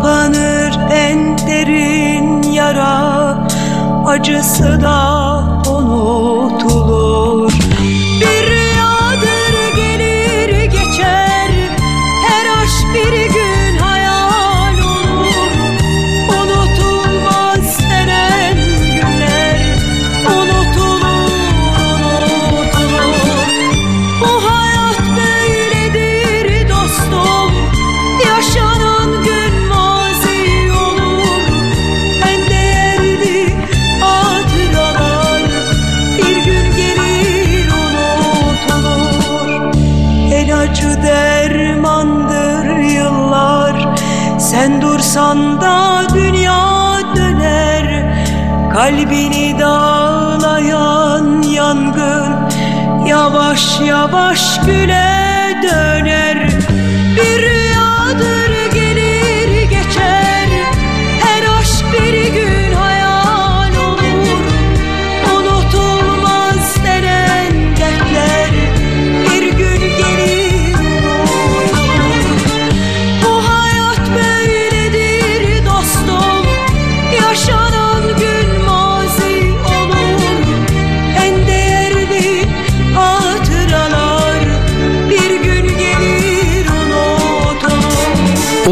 Kapanır en derin yara. Acısı da Kalbini dağlayan yangın Yavaş yavaş güle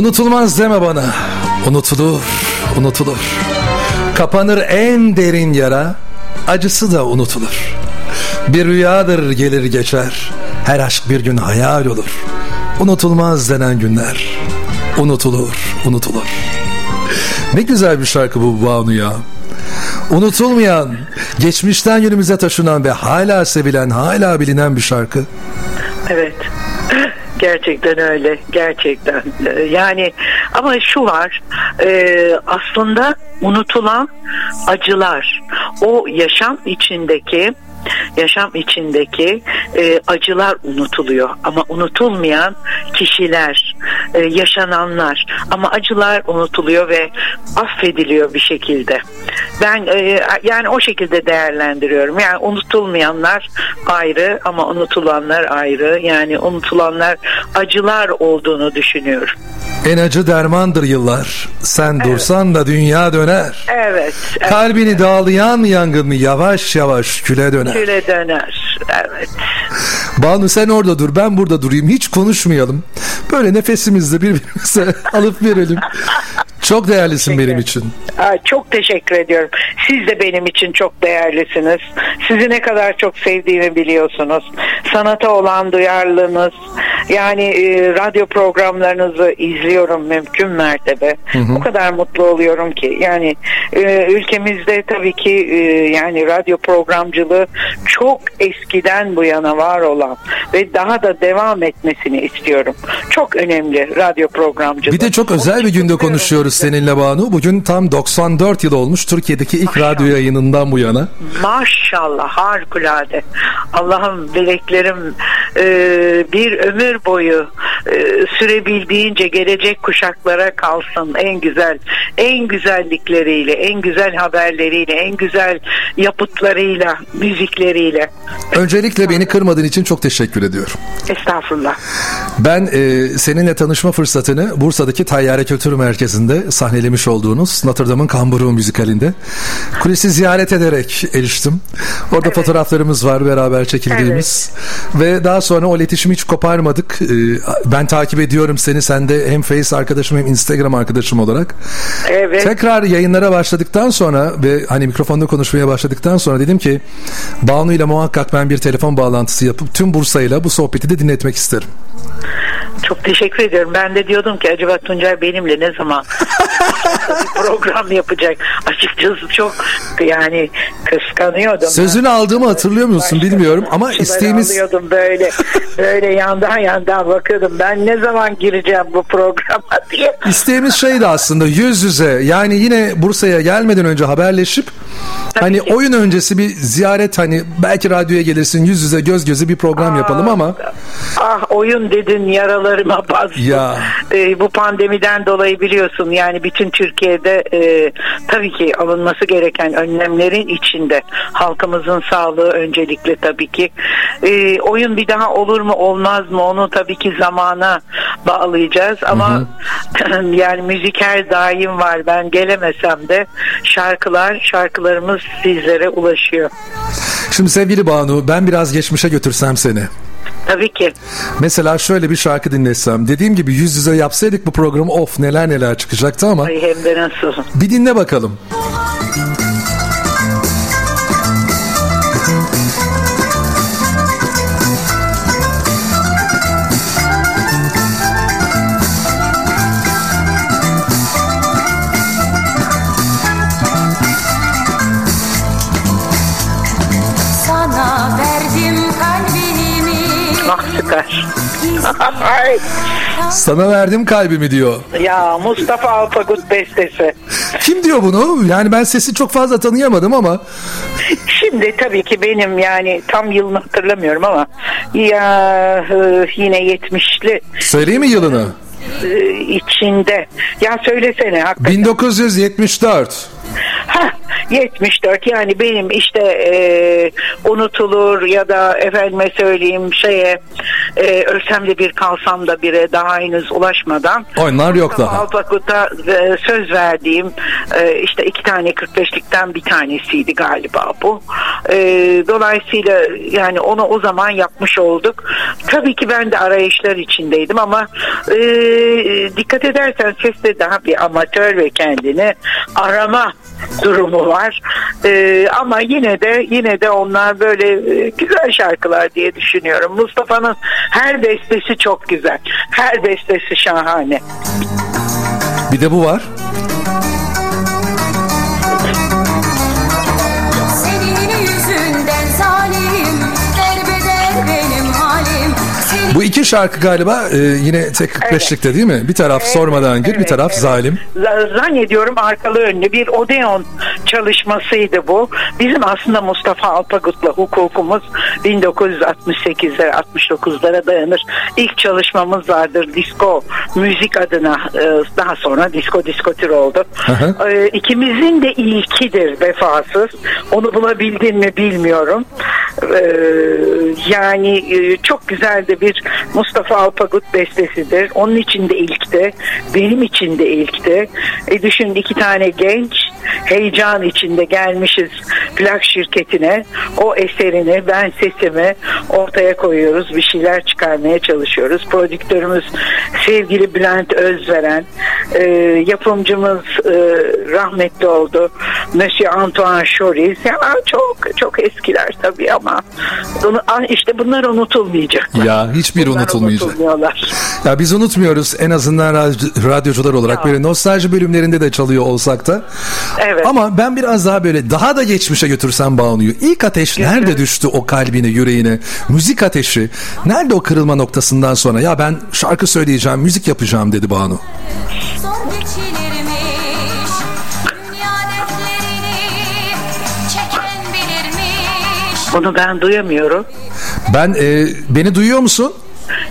Unutulmaz deme bana. Unutulur, unutulur. Kapanır en derin yara, acısı da unutulur. Bir rüyadır gelir geçer, her aşk bir gün hayal olur. Unutulmaz denen günler, unutulur, unutulur. Ne güzel bir şarkı bu Banu ya. Unutulmayan, geçmişten günümüze taşınan ve hala sevilen, hala bilinen bir şarkı. Evet. Gerçekten öyle. Gerçekten. Ee, Yani ama şu var. e, aslında unutulan acılar. O yaşam içindeki yaşam içindeki e, acılar unutuluyor ama unutulmayan kişiler, e, yaşananlar ama acılar unutuluyor ve affediliyor bir şekilde. Ben e, yani o şekilde değerlendiriyorum. Yani unutulmayanlar ayrı ama unutulanlar ayrı. Yani unutulanlar acılar olduğunu düşünüyorum. En acı dermandır yıllar. Sen dursan da dünya döner. Evet. evet. Kalbini dağlayan yangın yavaş yavaş küle döner. Küle döner. Evet. Banu sen orada dur ben burada durayım hiç konuşmayalım. Böyle nefesimizle birbirimize alıp verelim. Çok değerlisin benim için. Aa, çok teşekkür ediyorum. Siz de benim için çok değerlisiniz. Sizi ne kadar çok sevdiğimi biliyorsunuz. Sanata olan duyarlılığınız. Yani e, radyo programlarınızı izliyorum mümkün mertebe. O kadar mutlu oluyorum ki. Yani e, ülkemizde tabii ki e, yani radyo programcılığı çok eskiden bu yana var olan ve daha da devam etmesini istiyorum. Çok önemli radyo programcılığı. Bir de çok özel bir günde konuşuyoruz seninle Banu. Bugün tam 94 yıl olmuş Türkiye'deki ilk radyo yayınından bu yana. Maşallah harikulade. Allah'ım dileklerim e, bir ömür boyu e, sürebildiğince gelecek kuşaklara kalsın en güzel en güzellikleriyle en güzel haberleriyle en güzel yapıtlarıyla müzikleriyle Öncelikle beni kırmadığın için çok teşekkür ediyorum. estağfurullah Ben e, seninle tanışma fırsatını Bursa'daki Tayyare Kültür Merkezi'nde sahnelemiş olduğunuz Notre Dame'ın Kamburu müzikalinde kulisi ziyaret ederek eriştim. Orada fotoğraflarımız var beraber çekildiğimiz ve daha sonra o iletişimi hiç koparmadık. E, ben takip ediyorum seni sen de hem Face arkadaşım hem Instagram arkadaşım olarak. evet Tekrar yayınlara başladıktan sonra ve hani mikrofonda konuşmaya başladıktan sonra dedim ki Banu ile muhakkak ben bir telefon bağlantısı yapıp tüm Bursa'yla bu sohbeti de dinletmek isterim. Çok teşekkür ediyorum. Ben de diyordum ki acaba Tuncay benimle ne zaman program yapacak. Açıkçası çok yani kıskanıyordum. Sözünü aldığımı hatırlıyor musun? bilmiyorum ama Şunları isteğimiz alıyordum böyle. Böyle yandan yandan bakıyordum. Ben ne zaman gireceğim bu programa diye. İsteğimiz şeydi aslında yüz yüze. Yani yine Bursa'ya gelmeden önce haberleşip hani ki. oyun öncesi bir ziyaret hani belki radyoya gelirsin yüz yüze göz göze bir program yapalım ama ah oyun dedin yaralarıma bastı Ya. Ee, bu pandemiden dolayı biliyorsun yani bütün Türkiye Türkiye'de e, tabii ki alınması gereken önlemlerin içinde. Halkımızın sağlığı öncelikle tabii ki. E, oyun bir daha olur mu olmaz mı onu tabii ki zamana bağlayacağız. Ama yani müzik her daim var. Ben gelemesem de şarkılar şarkılarımız sizlere ulaşıyor. Şimdi sevgili Banu ben biraz geçmişe götürsem seni. Tabii ki. Mesela şöyle bir şarkı dinlesem. Dediğim gibi yüz yüze yapsaydık bu programı of neler neler çıkacaktı ama. Ay hem de nasıl. Bir dinle bakalım. Sana Ay, Sana verdim kalbimi diyor. ya Mustafa Alpagut bestesi. Kim diyor bunu? Yani ben sesi çok fazla tanıyamadım ama. Şimdi tabii ki benim yani tam yılını hatırlamıyorum ama ya yine 70'li Söyleyeyim mi yılını? e, içinde. Ya söylesene hakikaten. 1974. Hah, 74 yani benim işte e, unutulur ya da efendime söyleyeyim şeye e, ölsem de bir kalsam da bire daha henüz ulaşmadan Onlar yok daha. Alpakut'a e, söz verdiğim e, işte iki tane 45'likten bir tanesiydi galiba bu. E, dolayısıyla yani onu o zaman yapmış olduk. Tabii ki ben de arayışlar içindeydim ama e, dikkat edersen seste daha bir amatör ve kendini arama durumu var. E, ama yine de yine de onlar böyle e, güzel şarkılar diye düşünüyorum. Mustafa'nın her bestesi çok güzel. Her bestesi şahane. Bir de bu var. Bu iki şarkı galiba e, yine tek 45'likte değil mi? Bir taraf sormadan gir, bir evet, taraf evet. zalim. Zannediyorum arkalı önlü bir Odeon çalışmasıydı bu. Bizim aslında Mustafa Alpagut'la hukukumuz 1968'lere 69'lara dayanır. İlk çalışmamız vardır disco müzik adına e, daha sonra disco diskotür oldu. hı. E, İkimizin de ilkidir vefasız. Onu bulabildin mi bilmiyorum. E, Yani e, çok güzel de bir Mustafa Alpagut bestesidir. Onun için de ilkti. Benim için de ilkti. E düşün iki tane genç heyecan içinde gelmişiz plak şirketine. O eserini, ben sesimi ortaya koyuyoruz. Bir şeyler çıkarmaya çalışıyoruz. Prodüktörümüz sevgili Bülent Özveren. E, yapımcımız e, rahmetli oldu. Monsieur Antoine Choris. Yani çok çok eskiler tabii ama bunu, işte bunlar unutulmayacak. Ya hiçbir Bunlar unutulmayacak. unutulmuyorlar. Ya biz unutmuyoruz en azından radyo- radyocular olarak Ya. böyle nostalji bölümlerinde de çalıyor olsak da. Evet. Ama ben biraz daha böyle daha da geçmişe götürsem Banu'yu. İlk ateş nerede düştü o kalbine, yüreğine? Müzik ateşi. Nerede o kırılma noktasından sonra? Ya ben şarkı söyleyeceğim, müzik yapacağım dedi Banu. Bunu ben duyamıyorum. Ben e, beni duyuyor musun?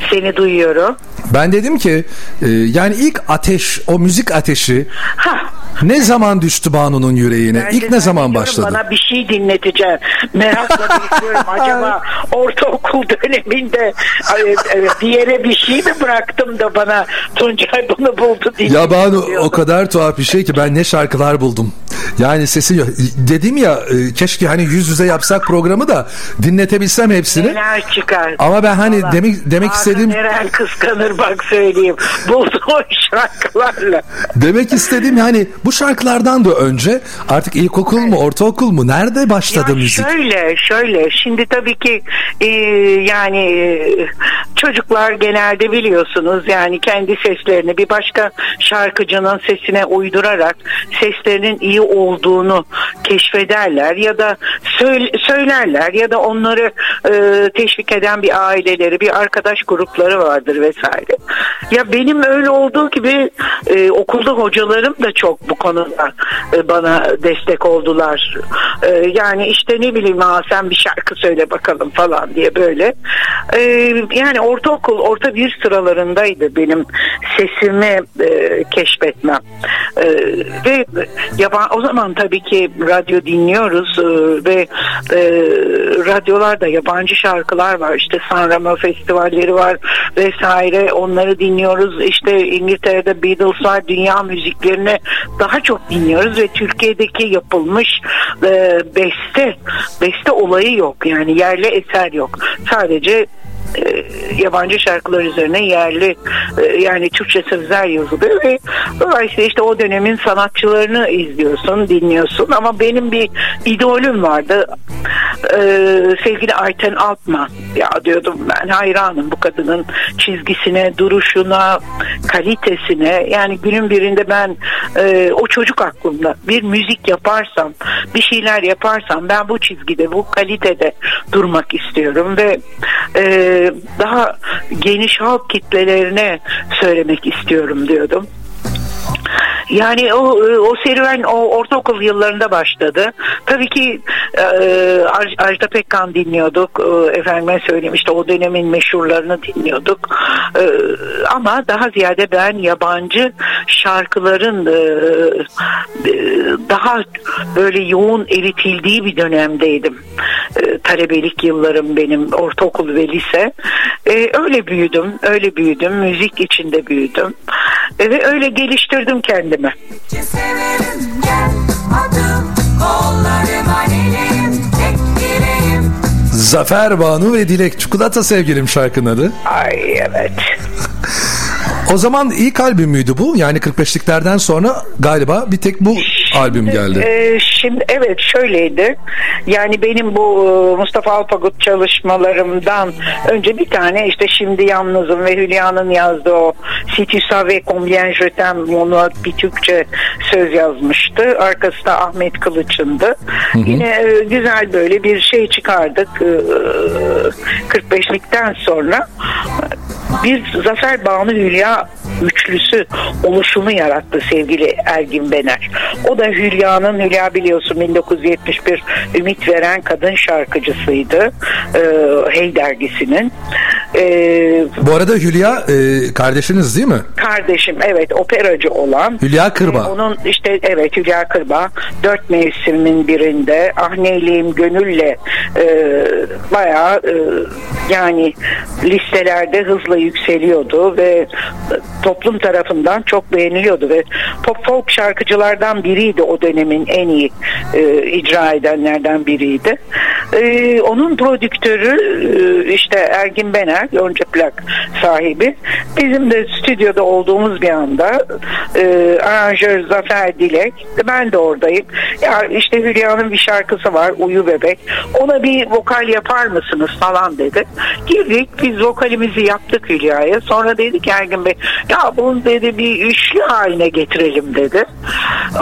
Seni duyuyorum. Ben dedim ki e, yani ilk ateş, o müzik ateşi Ha. Ne zaman düştü Banu'nun yüreğine? ben ilk ne zaman başladı? Bana bir şey dinleteceğim. Merakla bekliyorum. Acaba ortaokul döneminde bir yere bir şey mi bıraktım da bana Tuncay bunu buldu diye. Ya Banu o kadar tuhaf bir şey ki ben ne şarkılar buldum. Yani sesi yok. Dedim ya e, keşke hani yüz yüze yapsak programı da dinletebilsem hepsini. Neler çıkar. Ama ben hani Vallahi. demek demek istediğim Eren kıskanır bak söyleyeyim. Buldu o şarkılarla. demek istediğim yani bu şarkılardan da önce artık ilkokul mu ortaokul mu nerede başladı Ya müzik? Şöyle şöyle şimdi tabii ki e, yani e, çocuklar genelde biliyorsunuz yani kendi seslerini bir başka şarkıcının sesine uydurarak seslerinin iyi olduğunu keşfederler ya da söyle- söylerler ya da onları e, teşvik eden bir aileleri bir arkadaş grupları vardır vesaire. Ya benim öyle olduğu gibi e, okulda hocalarım da çok bu konuda e, bana destek oldular. E, yani işte ne bileyim ha sen bir şarkı söyle bakalım falan diye böyle. E, yani ortaokul, orta bir sıralarındaydı benim sesimi e, keşfetmem. E, ve yaban, o zaman tabii ki radyo dinliyoruz e, ve e, radyolarda yabancı şarkılar var. İşte San Remo festivalleri var vesaire. Onları dinliyoruz. İşte İngiltere'de Beatles var. Dünya müziklerini daha çok dinliyoruz ve Türkiye'deki yapılmış e, beste beste olayı yok. Yani yerli eser yok. Sadece e, yabancı şarkılar üzerine yerli e, yani Türkçe sözler yazılıyor ve dolayısıyla işte o dönemin sanatçılarını izliyorsun, dinliyorsun ama benim bir idolüm vardı. E, sevgili Ayten Altman. Ya diyordum ben hayranım bu kadının çizgisine, duruşuna, kalitesine. Yani günün birinde ben o çocuk aklımda bir müzik yaparsam, bir şeyler yaparsam ben bu çizgide, bu kalitede durmak istiyorum ve e, daha geniş halk kitlelerine söylemek istiyorum diyordum. Yani o o serüven o ortaokul yıllarında başladı. Tabii ki e, Ajda Pekkan dinliyorduk. E, efendime söyleyeyim işte o dönemin meşhurlarını dinliyorduk. E, ama daha ziyade ben yabancı şarkıların e, e, daha böyle yoğun eritildiği bir dönemdeydim. E, talebelik yıllarım benim ortaokul ve lise. E, öyle büyüdüm, öyle büyüdüm. Müzik içinde büyüdüm. Ve öyle geliştirdim kendimi. Severim gel adım kollarıma eleyim tek dileğim Zafer Banu ve Dilek Çikolata sevgilim şarkının adı. Ay evet. O zaman ilk albüm müydü bu? Yani 45'liklerden sonra galiba bir tek bu albüm geldi. Ee, şimdi evet şöyleydi. Yani benim bu e, Mustafa Alpagut çalışmalarımdan önce bir tane işte şimdi yalnızım ve Hülya'nın yazdığı o Si tu savais combien je onu bir Türkçe söz yazmıştı. Arkası da Ahmet Kılıç'ındı. Yine e, güzel böyle bir şey çıkardık. e, 45'likten sonra bir Zafer Banu Hülya üçlüsü oluşumu yarattı sevgili Ergin Bener. O da Hülya'nın, Hülya biliyorsun 1971 Ümit Veren kadın şarkıcısıydı. Ee, hey dergisinin. Ee, Bu arada Hülya e, kardeşiniz değil mi? kardeşim evet operacı olan Hülya Kırba. ee, Onun işte evet Hülya Kırba dört mevsimin birinde Ah Neyleyim Gönül'le e, bayağı e, yani listelerde hızla yükseliyordu ve toplum tarafından çok beğeniliyordu ve pop folk şarkıcılardan biriydi o dönemin en iyi e, icra edenlerden biriydi. E, onun prodüktörü e, işte Ergin Bener, Yonca Plak sahibi. Bizim de stüdyoda olduğumuz bir anda e, aranjör Zafer Dilek, ben de oradayım. Ya işte Hülya'nın bir şarkısı var, Uyu Bebek. Ona bir vokal yapar mısınız falan dedi. Girdik, biz vokalimizi yaptık Hülya'ya. Sonra dedik Ergin Bey, ya bunu dedi bir üçlü haline getirelim dedi.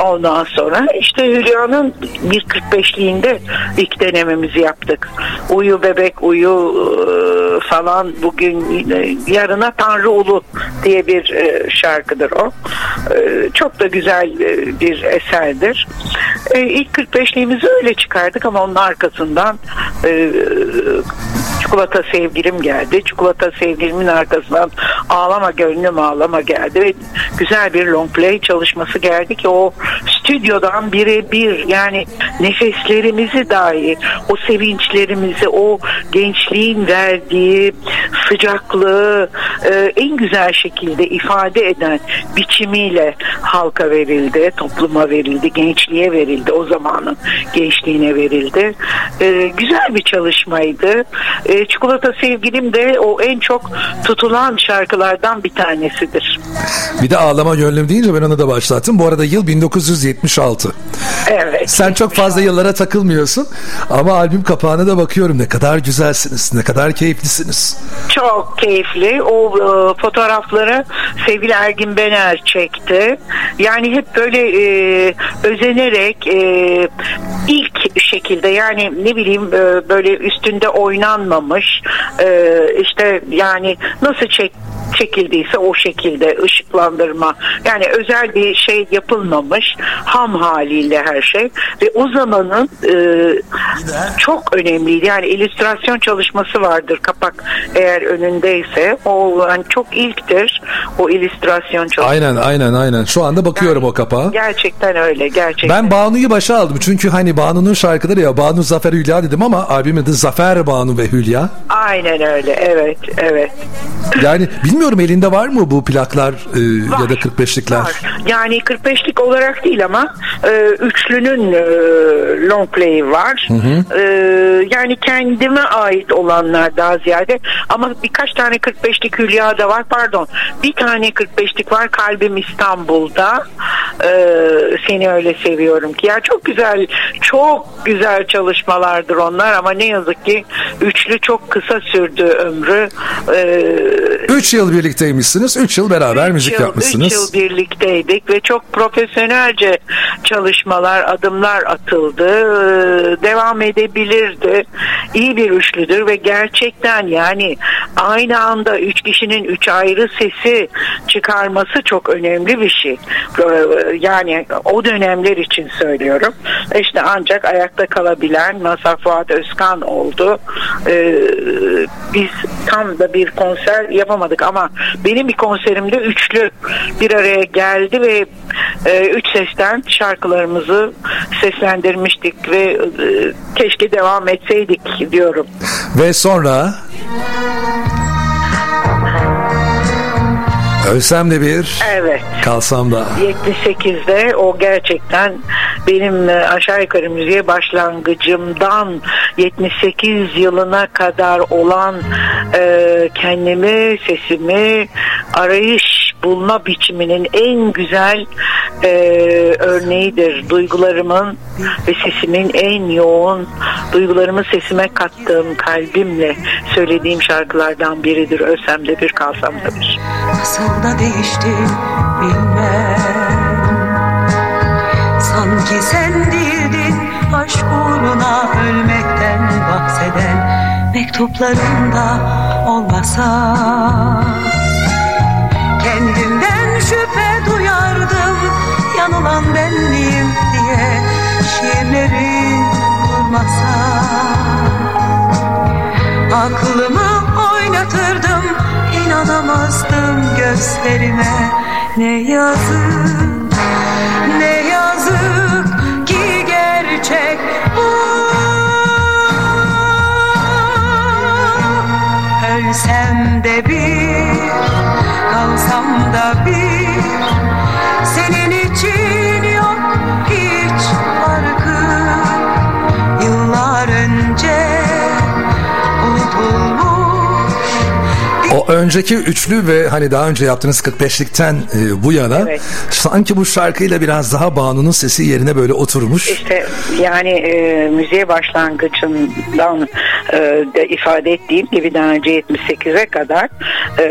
Ondan sonra işte Hülya'nın bir 45'liğinde ilk denememizi yaptık. Uyu bebek uyu e, falan bugün yarına Tanrı Ulu diye bir e, şarkıdır o. E, Çok da güzel bir eserdir. İlk 45'liğimizi öyle çıkardık ama onun arkasından Çikolata sevgilim geldi. Çikolata sevgilimin arkasından ağlama gönlüm ağlama geldi ve güzel bir long play çalışması geldi ki o stüdyodan birebir yani nefeslerimizi dahi o sevinçlerimizi o gençliğin verdiği sıcaklığı e, en güzel şekilde ifade eden biçimiyle halka verildi, topluma verildi, gençliğe verildi, o zamanın gençliğine verildi. E, güzel bir çalışmaydı. E, Çikolata Sevgilim de o en çok tutulan şarkılardan bir tanesidir. Bir de ağlama gönlüm deyince ben onu da başlattım. Bu arada yıl 1976. Evet. Sen çok fazla yıllara takılmıyorsun ama albüm kapağına da bakıyorum ne kadar güzelsiniz, ne kadar keyiflisiniz. Çok keyifli. O e, fotoğrafları sevgili Ergin Bener çekti. Yani hep böyle e, özenerek e, ilk şekilde yani ne bileyim e, böyle üstünde oynanmamış e, işte yani nasıl çek çekildiyse o şekilde ışıklandırma yani özel bir şey yapılmamış ham haliyle her şey ve o zamanın e, çok önemliydi yani illüstrasyon çalışması vardır kapak eğer önündeyse o yani çok ilktir o illüstrasyon çalışması. Aynen aynen aynen. Şu anda bakıyorum o kapağa. Gerçekten öyle gerçekten. Ben Banu'yu başa aldım. Çünkü hani Banu'nun şarkıları ya Banu Zafer Hülya dedim ama albümün adı Zafer Banu ve Hülya. Aynen öyle evet evet. Yani bilmiyorum elinde var mı bu plaklar e, Var, ya da 45'likler? var. Yani 45'lik olarak değil ama e, üçlünün e, long play'i var. E, yani kendime ait olanlar daha ziyade ama birkaç tane 45'lik Hülya da var. Pardon. Bir tane 45'lik var Kalbim İstanbul'da. E, seni öyle seviyorum ki. Ya çok güzel çok güzel çalışmalardır onlar ama ne yazık ki üçlü çok kısa sürdü ömrü. E, 3 yıl birlikteymişsiniz. 3 yıl beraber Üç müzik yıl, yapmışsınız. Üç yıl birlikteydik ve çok profesyonelce çalışmalar, adımlar atıldı. Devam edebilirdi. İyi bir üçlüdür ve gerçekten yani aynı anda üç kişinin üç ayrı sesi çıkarması çok önemli bir şey. Yani o dönemler için söylüyorum. İşte ancak ayakta kalabilen Mazhar Fuat Özkan oldu. Ee, biz tam da bir konser yapamadık ama benim bir konserimde üçlü bir araya geldi ve e, üç sesten şarkılarımızı seslendirmiştik ve e, keşke devam etseydik diyorum. Ve sonra Ölsem de bir, Evet. kalsam da. 78'de o gerçekten benim e, aşağı yukarı müziğe başlangıcımdan 78 yılına kadar olan e, kendimi, sesimi arayış bulma biçiminin en güzel e, örneğidir. Duygularımın ve sesimin en yoğun, duygularımı sesime kattığım kalbimle söylediğim şarkılardan biridir. Ölsem de bir, kalsam da bir. Nasıl da değişti bilmem. Sanki sen değildin aşk uğruna ölmekten bahseden Mektuplarında olmasa. Kendimden şüphe duyardım Yanılan ben miyim diye Şiirlerin durmasa. Aklımı oynatırdım inanamazdım gözlerime. Ne yazık ne yazık ki gerçek bu. Ölsem de bir kalsam da bir O önceki üçlü ve hani daha önce yaptığınız 45'likten e, bu yana Evet. sanki bu şarkıyla biraz daha Banu'nun sesi yerine böyle oturmuş. İşte yani e, müziğe başlangıcından e, de ifade ettiğim gibi daha önce 78'e kadar e,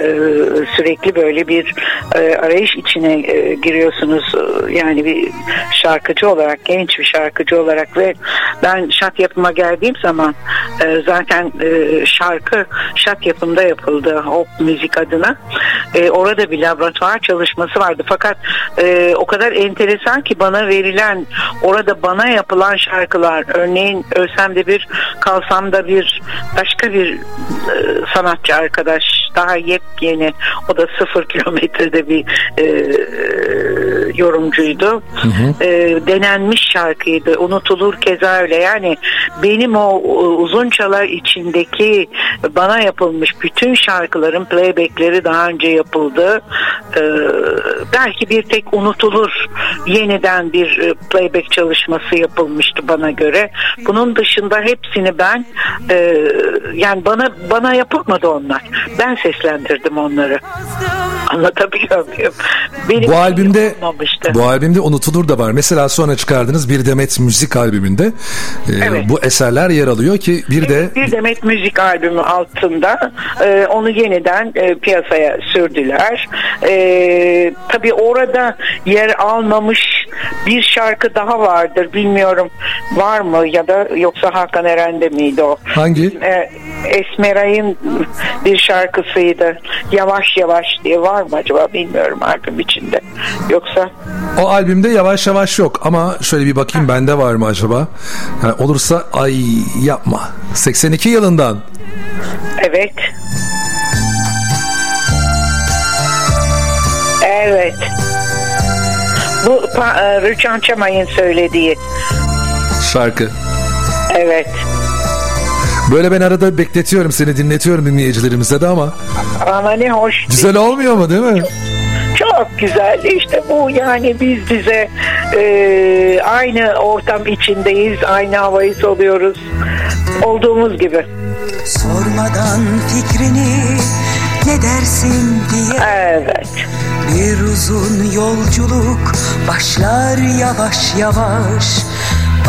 sürekli böyle bir e, arayış içine e, giriyorsunuz. E, Yani bir şarkıcı olarak, genç bir şarkıcı olarak ve ben şat yapıma geldiğim zaman e, zaten e, şarkı şat yapımda yapıldı o müzik adına. E, orada bir laboratuvar çalışması vardı. Fakat e, o kadar enteresan ki bana verilen orada bana yapılan şarkılar örneğin ölsem de bir kalsam da bir başka bir e, sanatçı arkadaş daha yepyeni o da sıfır kilometrede bir e, yorumcuydu. E, denenmiş şarkıydı. Unutulur keza öyle. Yani benim o uzun çalar içindeki bana yapılmış bütün şarkıların playbackleri daha önce yapıldı. E, belki bir tek unutulur yeniden bir e, playback çalışması yapılmıştı bana göre. Bunun dışında hepsini ben e, yani bana bana yapılmadı onlar. Ben seslendirdim onları. Anlatabiliyor muyum? Benim Bu albümde olmamıştı. bu albümde unutulur da var. Mesela sonra çıkardığınız Bir Demet Müzik albümünde e, Evet. bu eserler yer alıyor ki bir de bir Demet Müzik albümü altında e, onu yeniden e, piyasaya sürdüler. E, tabii orada yer almamış bir şarkı daha vardır. Bilmiyorum var mı ya da yoksa Hakan Eren'de miydi o? Hangi? Ee, Esmeray'ın bir şarkısıydı. Yavaş yavaş diye var mı acaba bilmiyorum albüm içinde. Yoksa O albümde yavaş yavaş yok ama şöyle bir bakayım bende var mı acaba? Yani olursa ay yapma. 82 yılından. Evet. Bu e, Rüçhan Çamay'ın söylediği. şarkı. Evet. Böyle ben arada bekletiyorum seni dinletiyorum dinleyicilerimize de ama Ama ne hoş. güzel olmuyor mu değil mi? Çok güzel. İşte bu yani biz bize e, aynı ortam içindeyiz. Aynı havayı soluyoruz. Olduğumuz gibi. Sormadan fikrini ne dersin diye. Evet. Bir uzun yolculuk başlar yavaş yavaş.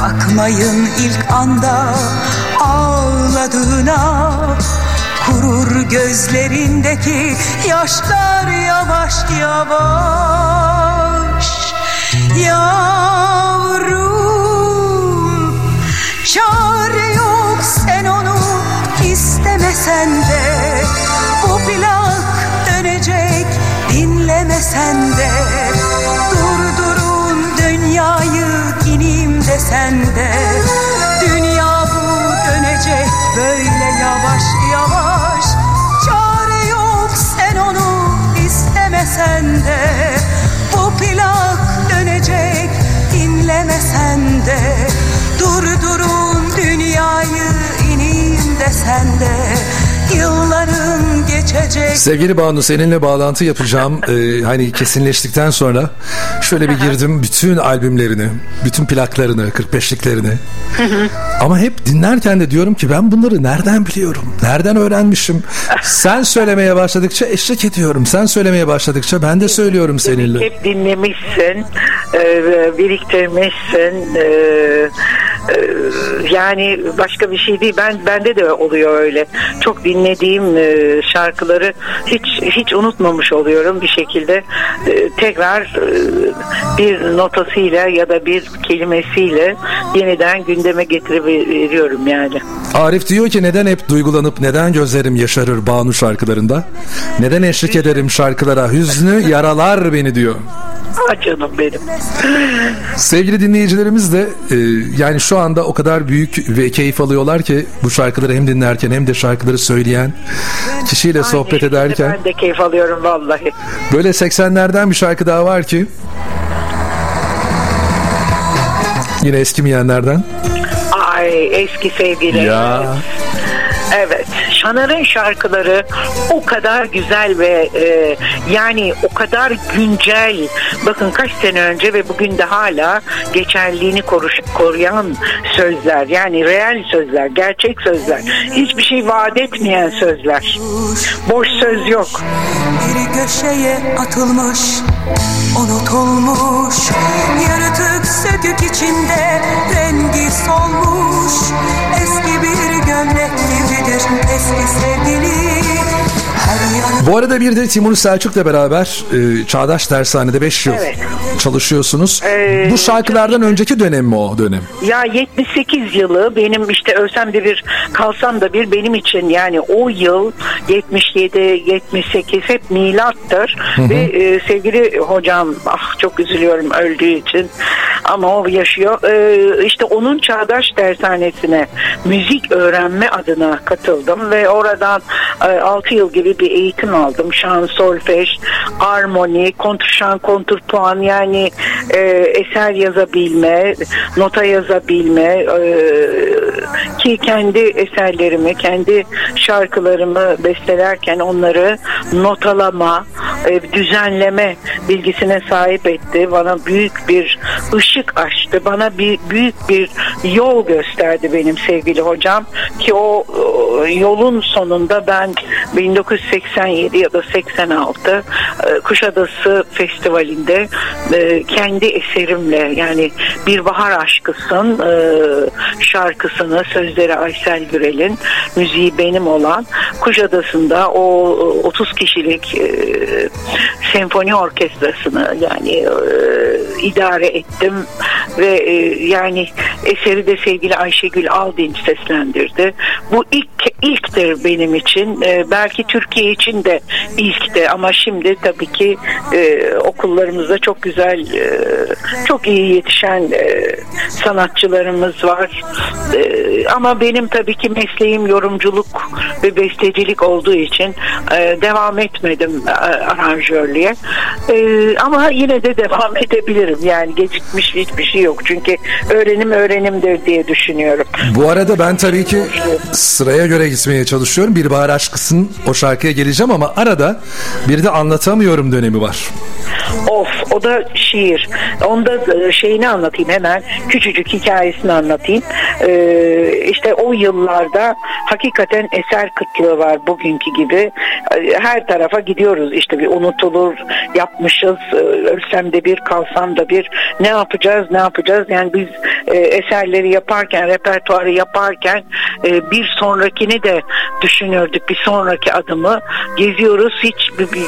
Bakmayın ilk anda ağladığına. Kurur gözlerindeki yaşlar yavaş yavaş. Yavrum çare yok sen onu istemesen de dinlemesen de. Durdurun dünyayı desen de Dünya bu dönecek böyle yavaş yavaş. Çare yok sen onu istemesen de. Bu plak dönecek dinlemesen de. Durdurun dünyayı desen de. Yılların geçecek Sevgili Banu seninle bağlantı yapacağım. Ee, hani kesinleştikten sonra şöyle bir girdim bütün albümlerini, bütün plaklarını, 45'liklerini. Ama hep dinlerken de diyorum ki ben bunları nereden biliyorum? Nereden öğrenmişim? Sen söylemeye başladıkça eşlik ediyorum. Sen söylemeye başladıkça ben de söylüyorum seninle. Hep dinlemişsin, e, biriktirmişsin. E, e, yani başka bir şey değil. Ben bende de oluyor öyle. Çok dinlediğim e, şarkıları hiç hiç unutmamış oluyorum bir şekilde. E, tekrar e, bir notasıyla ya da bir kelimesiyle yeniden gündeme getiriveriyorum yani. Arif diyor ki neden hep duygulanıp neden gözlerim yaşarır Banu şarkılarında? Neden eşlik ederim şarkılara? Hüznü yaralar beni diyor. Ah canım benim. Sevgili dinleyicilerimiz de e, yani şu anda o kadar büyük ve keyif alıyorlar ki bu şarkıları hem dinlerken hem de şarkıları söyleyen kişiyle sohbet Aynı şekilde ederken Ben de keyif alıyorum vallahi. böyle 80'lerden bir şarkı daha var ki yine eskimeyenlerden. Ay eski sevgili. Ya. Evet. Şanar'ın şarkıları o kadar güzel ve e, yani o kadar güncel. Bakın kaç sene önce ve bugün de hala geçerliğini koruş, koruyan sözler. Yani reel sözler, gerçek sözler. Hiçbir şey vaat etmeyen sözler. Boş söz yok. Bir köşeye atılmış Unutulmuş Yaratık sökük içinde Rengi solmuş Eski bir gömlek gibidir Eski sevgili Her yanı Bu arada bir de Timur Selçuk'la beraber e, Çağdaş Dershane'de 5 yıl Evet. çalışıyorsunuz. Ee, Bu şarkılardan önceki dönem mi o dönem? Ya 78 yılı benim işte ölsem de bir kalsam da bir benim için yani o yıl 77 78 hep milattır ve e, sevgili hocam ah çok üzülüyorum öldüğü için ama o yaşıyor E, işte onun çağdaş dershanesine müzik öğrenme adına katıldım ve oradan e, 6 yıl gibi bir eğitim aldım. Şan solfej armoni kontrşan kontrpuan yani e, eser yazabilme nota yazabilme e, ki kendi eserlerimi kendi şarkılarımı bestelerken onları notalama e, düzenleme bilgisine sahip etti. Bana büyük bir ışık açtı. Bana bir büyük bir yol gösterdi benim sevgili hocam. Ki o, o yolun sonunda ben 1987 ya da 86 e, Kuşadası Festivali'nde e, kendi eserimle yani Bir Bahar Aşkısın e, şarkısını sözleri Aysel Gürel'in müziği benim olan Kuşadası'nda o 30 kişilik e, senfoni orkestrasını yani idare ettim ve yani eseri de sevgili Ayşegül Aldinç seslendirdi. Bu ilk ilktir benim için. Belki Türkiye için de ilkti ama şimdi tabii ki e, okullarımızda çok güzel, e, çok iyi yetişen e, sanatçılarımız var. E, ama benim tabii ki mesleğim yorumculuk ve bestecilik olduğu için e, devam etmedim e, aranjörlüğe. E, ama yine de devam edebilirim. Yani gecikmiş hiçbir şey yok. Çünkü öğrenim öğrenimdir diye düşünüyorum. Bu arada ben tabii ki sıraya göre gitmeye çalışıyorum. Bir bahar aşkısın o şarkıya geleceğim ama arada bir de anlatamıyorum dönemi var. Of o da şiir. Onda e, şeyini anlatayım hemen. Küçücük hikayesini anlatayım. Ee, işte o yıllarda hakikaten eser kıtlığı var bugünkü gibi. Ee, Her tarafa gidiyoruz. İşte bir unutulur yapmışız. Ee, Ölsem de bir kalsam da bir. Ne yapacağız ne yapacağız? Yani biz e, eserleri yaparken repertuarı yaparken e, bir sonrakini de düşünürdük. Bir sonraki adımı geziyoruz. Hiç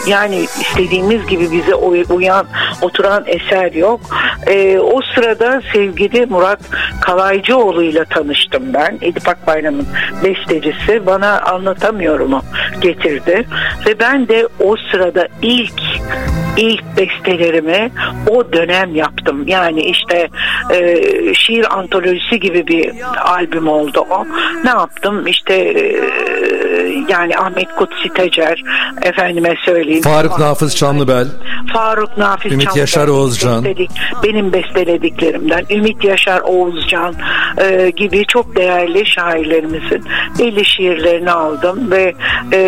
yani istediğimiz gibi bize uy- uyan oturan eser yok. E, o sırada sevgili Murat Kalaycıoğlu ile tanıştım ben. Edip Akbayram'ın bestecisi. Bana anlatamıyorumu getirdi. Ve ben de o sırada ilk ilk bestelerimi o dönem yaptım. Yani işte e, şiir antolojisi gibi bir albüm oldu o. Ne yaptım? İşte e, yani Ahmet Kutsi Tecer efendime söyleyeyim. Faruk Nafız Çamlıbel. Faruk Nafiz Ümit Çamlıbel, Yaşar Oğuzcan. bestelik- benim bestelediklerimden Ümit Yaşar Oğuzcan e, gibi çok değerli şairlerimizin belli şiirlerini aldım ve e,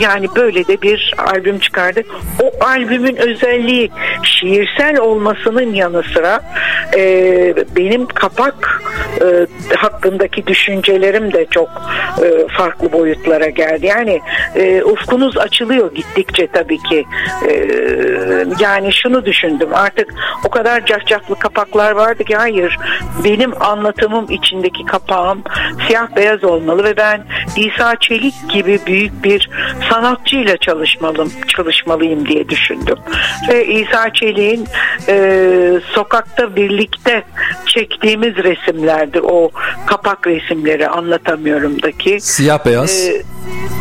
yani böyle de bir albüm çıkardı. O albümün özelliği şiirsel olmasının yanı sıra e, benim kapak e, hakkındaki düşüncelerim de çok e, farklı boyutlara geldi. Yani e, ufkunuz açılıyor gittikçe tabii ki. E, yani şunu düşündüm artık o kadar cafcaflı kapaklar vardı ki hayır benim anlatımım içindeki kapağım siyah beyaz olmalı ve ben İsa Çelik gibi büyük bir sanatçıyla çalışmalım, çalışmalıyım diye düşündüm. Ve İsa Çelik'in e, sokakta birlikte çektiğimiz resimlerdir. O kapak resimleri anlatamıyorumdaki. Siyah beyaz. Ee,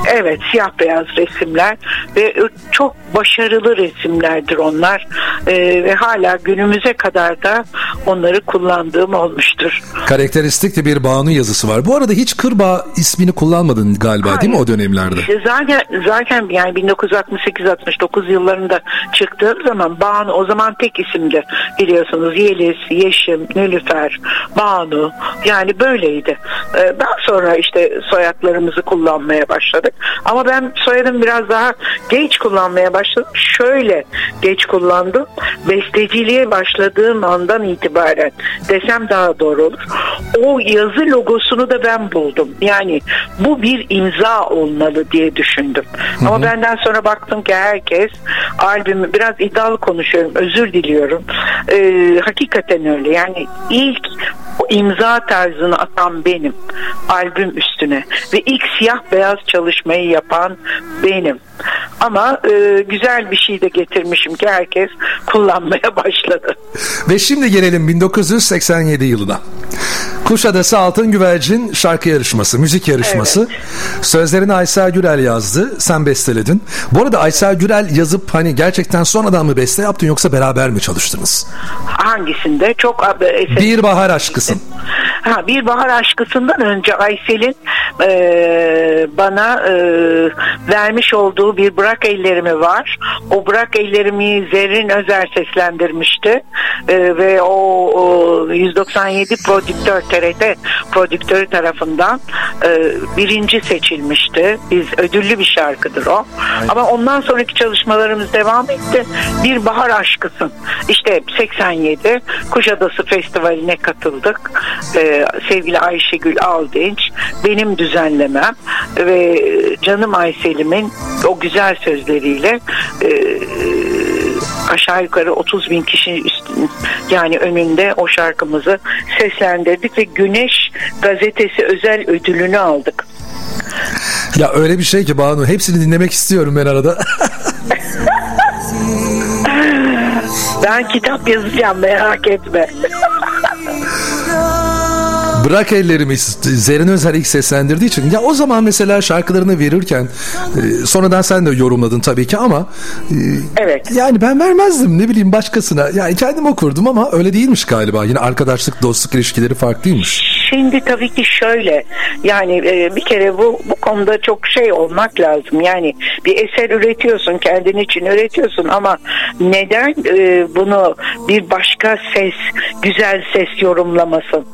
Evet siyah beyaz resimler ve çok başarılı resimlerdir onlar Ee, ve hala günümüze kadar da onları kullandığım olmuştur. Karakteristik de bir Banu yazısı var. Bu arada hiç Kırbağ ismini kullanmadın galiba değil mi o dönemlerde? İşte zaten zaten yani 1968-69 yıllarında çıktığım zaman Banu o zaman tek isimdi biliyorsunuz Yeliz, Yeşim, Nülüfer, Banu yani böyleydi. Ee, daha sonra işte soyadlarımızı kullanmaya başladık. Ama ben soyadım biraz daha geç kullanmaya başladım. Şöyle geç kullandım. Besteciliğe başladığım andan itibaren desem daha doğru olur. O yazı logosunu da ben buldum. Yani bu bir imza olmalı diye düşündüm. Ama benden sonra baktım ki herkes albümü biraz iddialı konuşuyorum. Özür diliyorum. Ee, hakikaten öyle. Yani ilk o imza tarzını atan benim albüm üstüne ve ilk siyah beyaz çalışmayı yapan benim. Ama e, güzel bir şey de getirmişim ki herkes kullanmaya başladı. Ve şimdi gelelim 1987 yılına. Kuşadası Altın Güvercin şarkı yarışması, müzik yarışması. Sözlerini Aysel Gürel yazdı, sen besteledin. Bu arada Aysel Gürel yazıp hani gerçekten sonradan mı beste yaptın yoksa beraber mi çalıştınız? Hangisinde? Çok eser- Bir bahar aşkısın. Ha, bir bahar aşkısından önce Aysel'in e, bana e, vermiş olduğu bir Bırak Ellerimi var. O Bırak Ellerimi Zerrin Özer seslendirmişti. E, ve o, o 197 prodüktör TRT prodüktörü tarafından e, birinci seçilmişti. Biz ödüllü bir şarkıdır o. Ama ondan sonraki çalışmalarımız devam etti. Bir bahar aşkısın. İşte 87 Kuşadası Festivali'ne katıldık. Ee, sevgili Ayşegül Aldinç benim düzenlemem ve canım Aysel'imin o güzel sözleriyle e, aşağı yukarı 30 bin kişi yani önünde o şarkımızı seslendirdik ve Güneş gazetesi özel ödülünü aldık. Ya öyle bir şey ki Banu hepsini dinlemek istiyorum ben arada. ben kitap yazacağım merak etme. Bırak ellerimi Zerrin Özer ilk seslendirdiği için. Ya o zaman mesela şarkılarını verirken e, sonradan sen de yorumladın tabii ki ama e, Evet. yani ben vermezdim ne bileyim başkasına. Yani kendim okurdum ama öyle değilmiş galiba. Yine arkadaşlık dostluk ilişkileri farklıymış. Şimdi tabii ki şöyle yani e, bir kere bu bu konuda çok şey olmak lazım. Yani bir eser üretiyorsun kendin için üretiyorsun ama neden e, bunu bir başka ses güzel ses yorumlamasın?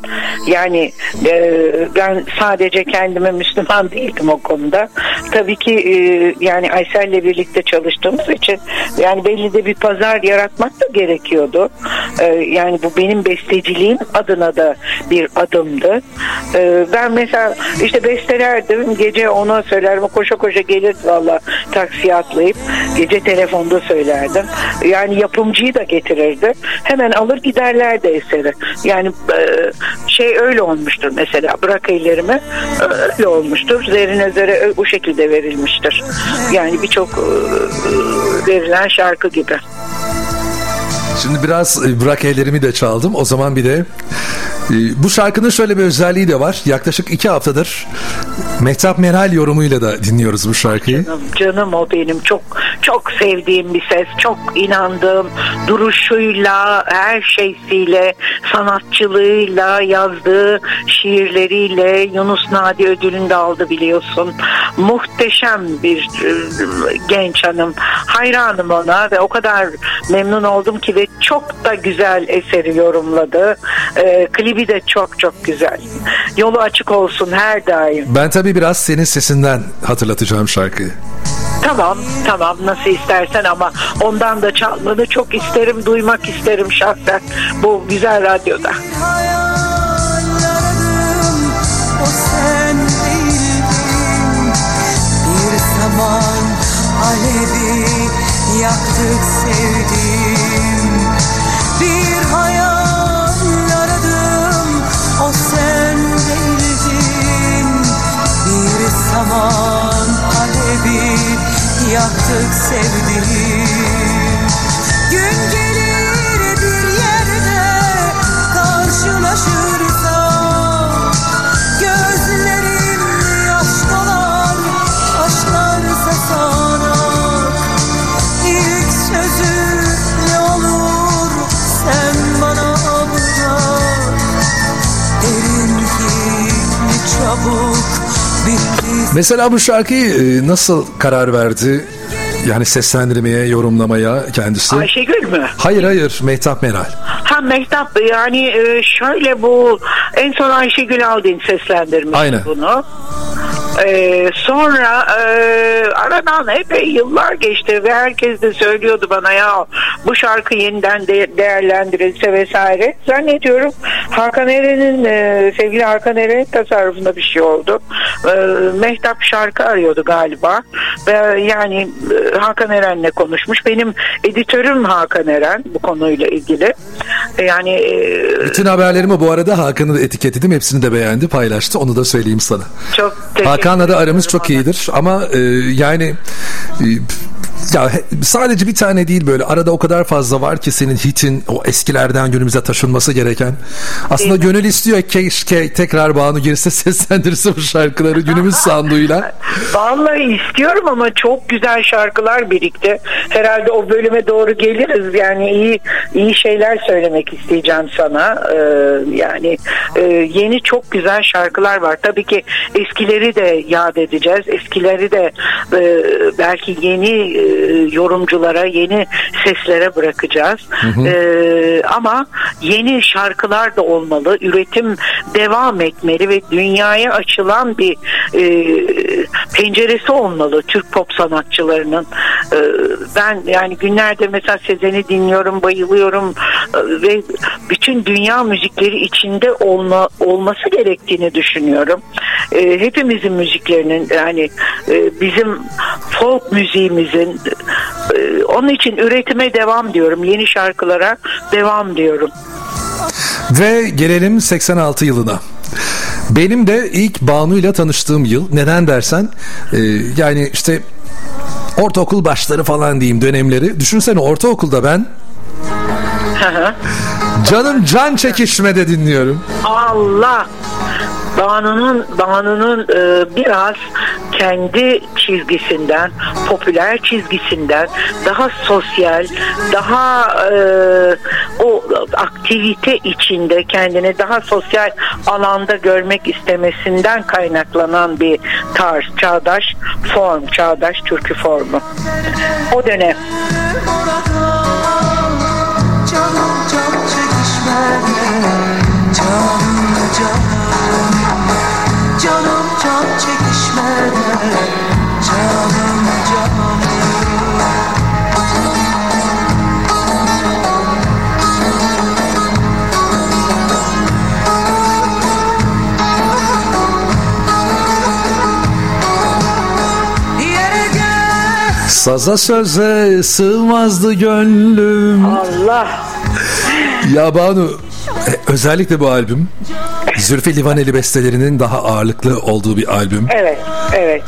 Yani e, ben sadece kendime Müslüman değildim o konuda. Tabii ki e, yani Aysel'le birlikte çalıştığımız için yani belli de bir pazar yaratmak da gerekiyordu. E, yani bu benim besteciliğim adına da bir adımdı. E, ben mesela işte bestelerdim gece ona söylerdim koşa koşa gelir valla taksiye atlayıp gece telefonda söylerdim. Yani yapımcıyı da getirirdi. Hemen alır giderlerdi eseri. Yani e, şey öyle olmuştur mesela bırak ellerimi öyle olmuştur. Zerrin Özer'e o şekilde verilmiştir. Yani birçok e, e, verilen şarkı gibi. Şimdi biraz e, bırak ellerimi de çaldım. O zaman bir de e, bu şarkının şöyle bir özelliği de var. Yaklaşık iki haftadır Mehtap Meral yorumuyla da dinliyoruz bu şarkıyı. Canım, canım o benim çok çok sevdiğim bir ses. Çok inandığım duruşuyla, her şeysiyle, sanatçılığıyla, yazdığı şiirleriyle Yunus Nadi ödülünü de aldı biliyorsun. Muhteşem bir e, genç hanım. Hayranım ona ve o kadar memnun oldum ki ve çok da güzel eseri yorumladı. E, klibi de çok çok güzel. Yolu açık olsun her daim. Ben tabii biraz senin sesinden hatırlatacağım şarkıyı. Tamam tamam nasıl istersen ama ondan da çalmanı çok isterim duymak isterim şahsen bu güzel radyoda. Hayal aradım o sen değildin Bir zaman alevi yaktık sevdim yaktık sevdim Mesela bu şarkıyı e, nasıl karar verdi? Yani seslendirmeye, yorumlamaya kendisi. Ayşegül mü? Hayır hayır Mehtap Meral. Ha Mehtap yani e, şöyle bu en son Ayşegül Aldin seslendirmiş Aynen. bunu. E, sonra e, aradan epey yıllar geçti ve herkes de söylüyordu bana ya bu şarkı yeniden de, değerlendirilse vesaire. Zannediyorum Hakan Eren'in e, sevgili Hakan Eren'in tasarrufunda bir şey oldu. E, Mehtap şarkı arıyordu galiba ve yani e, Hakan Eren'le konuşmuş. Benim editörüm Hakan Eren bu konuyla ilgili. E, yani e, Bütün haberlerimi bu arada Hakan'ı da etiketledim. Hepsini de beğendi, paylaştı. Onu da söyleyeyim sana. çok teşekkür Hakan'la da aramız çok iyidir. Ama e, yani e, ya sadece bir tane değil böyle arada o kadar fazla var ki senin hitin o eskilerden günümüze taşınması gereken. Aslında mi? gönül istiyor keşke tekrar Banu girse seslendirse bu şarkıları günümüz sanduyla. Vallahi istiyorum ama çok güzel şarkılar birikti. Herhalde o bölüme doğru geliriz. Yani iyi iyi şeyler söylemek isteyeceğim sana. Ee, yani e, yeni çok güzel şarkılar var. Tabii ki eskileri de yad edeceğiz. Eskileri de e, belki yeni e, yorumculara, yeni seslere bırakacağız. Ee, ama yeni şarkılar da olmalı. Üretim devam etmeli ve dünyaya açılan bir e, penceresi olmalı Türk pop sanatçılarının. Ee, ben yani günlerde mesela Sezen'i dinliyorum, bayılıyorum Ee, ve bütün dünya müzikleri içinde olma olması gerektiğini düşünüyorum. Ee, hepimizin müziklerinin yani e, bizim folk müziğimizin e, onun için üretime devam diyorum. Yeni şarkılara devam diyorum. Ve gelelim 86 yılına. Benim de ilk Banu'yla tanıştığım yıl. Neden dersen e, yani işte ortaokul başları falan diyeyim dönemleri. Düşünsene ortaokulda ben. Canım can çekişmede dinliyorum. Allah Banu'nun Banu'nun e, biraz kendi çizgisinden, popüler çizgisinden daha sosyal, daha e, o aktivite içinde kendini daha sosyal alanda görmek istemesinden kaynaklanan bir tarz, çağdaş form, çağdaş türkü formu. O dönem. Canım Saza söze sığmazdı gönlüm. Allah Ya Banu e, özellikle bu albüm Zülfü Livaneli bestelerinin daha ağırlıklı olduğu bir albüm. evet evet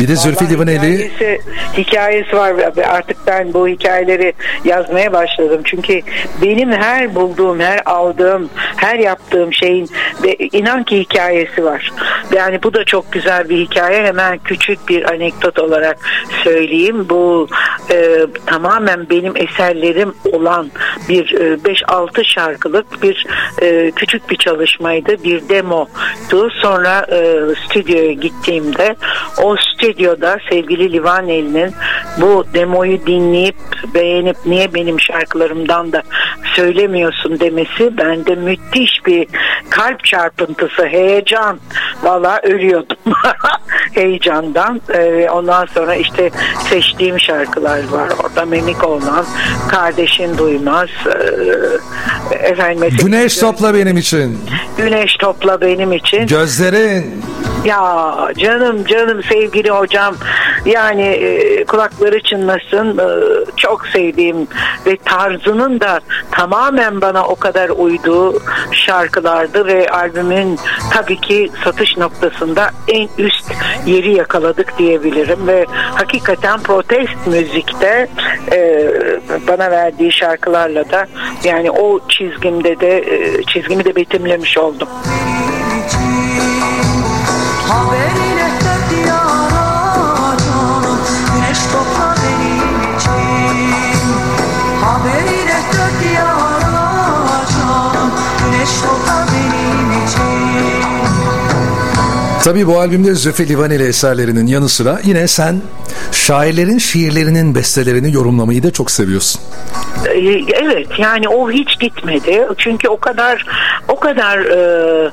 Bir de Zülfü Livaneli hikayesi, hikayesi var artık ben bu hikayeleri yazmaya başladım. Çünkü benim her bulduğum, her aldığım, her yaptığım şeyin ve inan ki hikayesi var. Yani bu da çok güzel bir hikaye. Hemen küçük bir anekdot olarak söyleyeyim. Bu e, tamamen benim eserlerim olan bir e, 5-6 şarkılık bir e, küçük bir çalışmaydı. Bir demodu. Sonra e, stüdyoya gittiğimde o stüdyoda sevgili Livaneli'nin bu demoyu dinleyip beğenip niye benim şarkılarımdan da söylemiyorsun demesi bende müthiş bir kalp çarpıntısı, heyecan. Valla ölüyordum heyecandan. Ee, ondan sonra işte seçtiğim şarkılar var. Orada Memik olan, Kardeşin Duymaz, ee, efendim Güneş topla benim için. Güneş topla benim için. Gözlerin Ya canım canım sevgili hocam yani e, kulakları çınlasın e, çok sevdiğim ve tarzının da tamamen bana o kadar uyduğu şarkılardı ve albümün tabii ki satış noktasında en üst yeri yakaladık diyebilirim ve hakikaten protest müzikte e, bana verdiği şarkılarla da yani o çizgimde de e, çizgimi de betimlemiş oldum. Benim için. Haberine Tabii bu albümde Zülfü Livaneli eserlerinin yanı sıra yine sen şairlerin şiirlerinin bestelerini yorumlamayı da çok seviyorsun. Ee, Evet yani o hiç gitmedi. Çünkü o kadar o kadar e,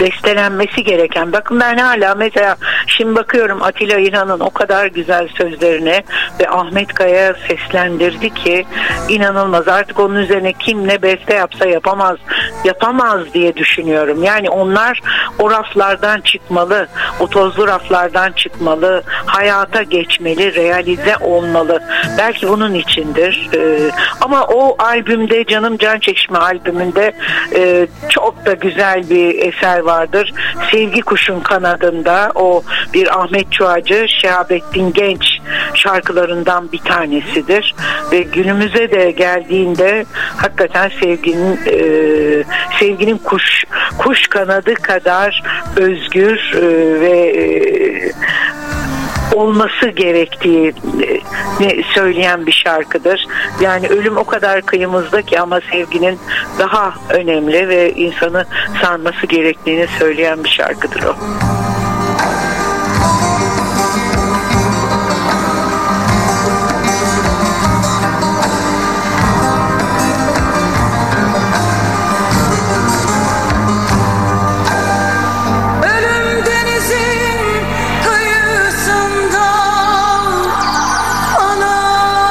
bestelenmesi gereken. Bakın ben hala mesela şimdi bakıyorum Atilla İlhan'ın o kadar güzel sözlerine ve Ahmet Kaya seslendirdi ki inanılmaz. Artık onun üzerine kim ne beste yapsa yapamaz yapamaz diye düşünüyorum. Yani onlar o raflardan çıkmalı o tozlu raflardan çıkmalı hayata geçmeli realize olmalı. Belki bunun içindir. Ee, ama o albümde Canım Can Çekişme albümünde e, çok da güzel bir eser vardır. Sevgi Kuşun Kanadında o bir Ahmet Çuacı Şehabettin Genç şarkılarından bir tanesidir. Ve günümüze de geldiğinde hakikaten sevginin e, sevginin kuş kuş kanadı kadar özgür e, ve e, olması gerektiği e, söyleyen bir şarkıdır. Yani ölüm o kadar kıyımızda ki ama sevginin daha önemli ve insanı sarması gerektiğini söyleyen bir şarkıdır o.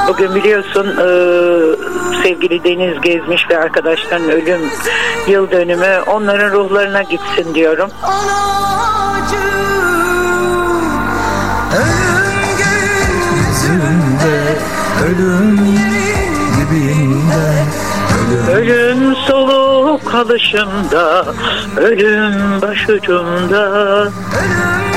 Bugün biliyorsun e, sevgili Deniz Gezmiş ve arkadaşların ölüm yıl dönümü onların ruhlarına gitsin diyorum. Ölüm yüzünde Ölüm dibinde Ölüm soluk alışımda, ölüm başucumda. Ölüm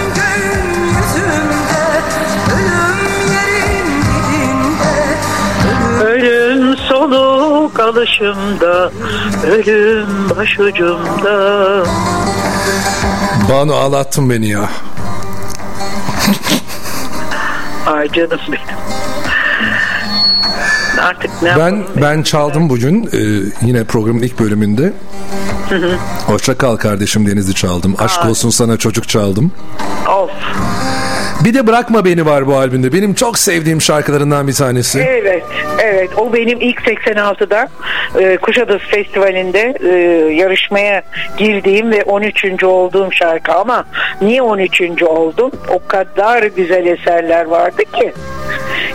Soluk alışımda Ölüm başucumda Banu ağlattın beni ya. Ay canım benim Artık ne Ben ben çaldım bugün e, yine programın ilk bölümünde. Hoşça kal kardeşim Deniz'i çaldım. Aşk olsun sana çocuk çaldım. Of Bir de Bırakma Beni var bu albümde. Benim çok sevdiğim şarkılarından bir tanesi. Evet, evet. O benim ilk 86'da e, Kuşadası Festivali'nde e, yarışmaya girdiğim ve 13. olduğum şarkı ama niye 13. oldum? O kadar güzel eserler vardı ki.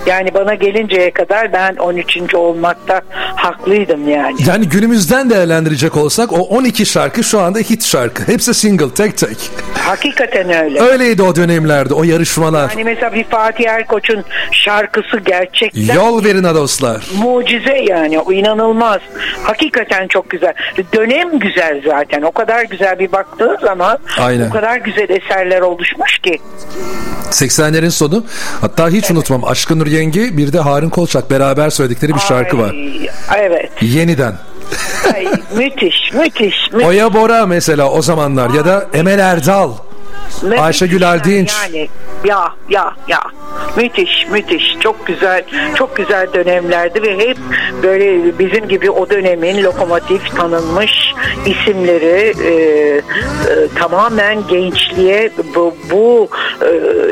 Yani bana gelinceye kadar ben 13. olmakta haklıydım yani. Yani günümüzden değerlendirecek olsak o 12 şarkı şu anda hit şarkı. Hepsi single tek tek. Hakikaten öyle. Öyleydi o dönemlerde o yarışmalar. Hani mesela bir Fatih Erkoç'un şarkısı gerçekten Yol verin ha dostlar. mucize yani o inanılmaz. Hakikaten çok güzel. Dönem güzel zaten. O kadar güzel bir baktığı zaman Aynen. o kadar güzel eserler oluşmuş ki. 80'lerin sonu. Hatta hiç unutmam Aşkın Nur Yengi bir de Harun Kolçak beraber söyledikleri bir şarkı var. Ay, Evet. Yeniden. Ay, müthiş, müthiş. müthiş. Oya Bora mesela o zamanlar ya da Emel Erdal. Müthiş Ayşegül Aldinç. Yani. Ya ya ya. Müthiş müthiş. Çok güzel çok güzel dönemlerdi ve hep böyle bizim gibi o dönemin lokomotif tanınmış isimleri e, e, tamamen gençliğe bu, bu e,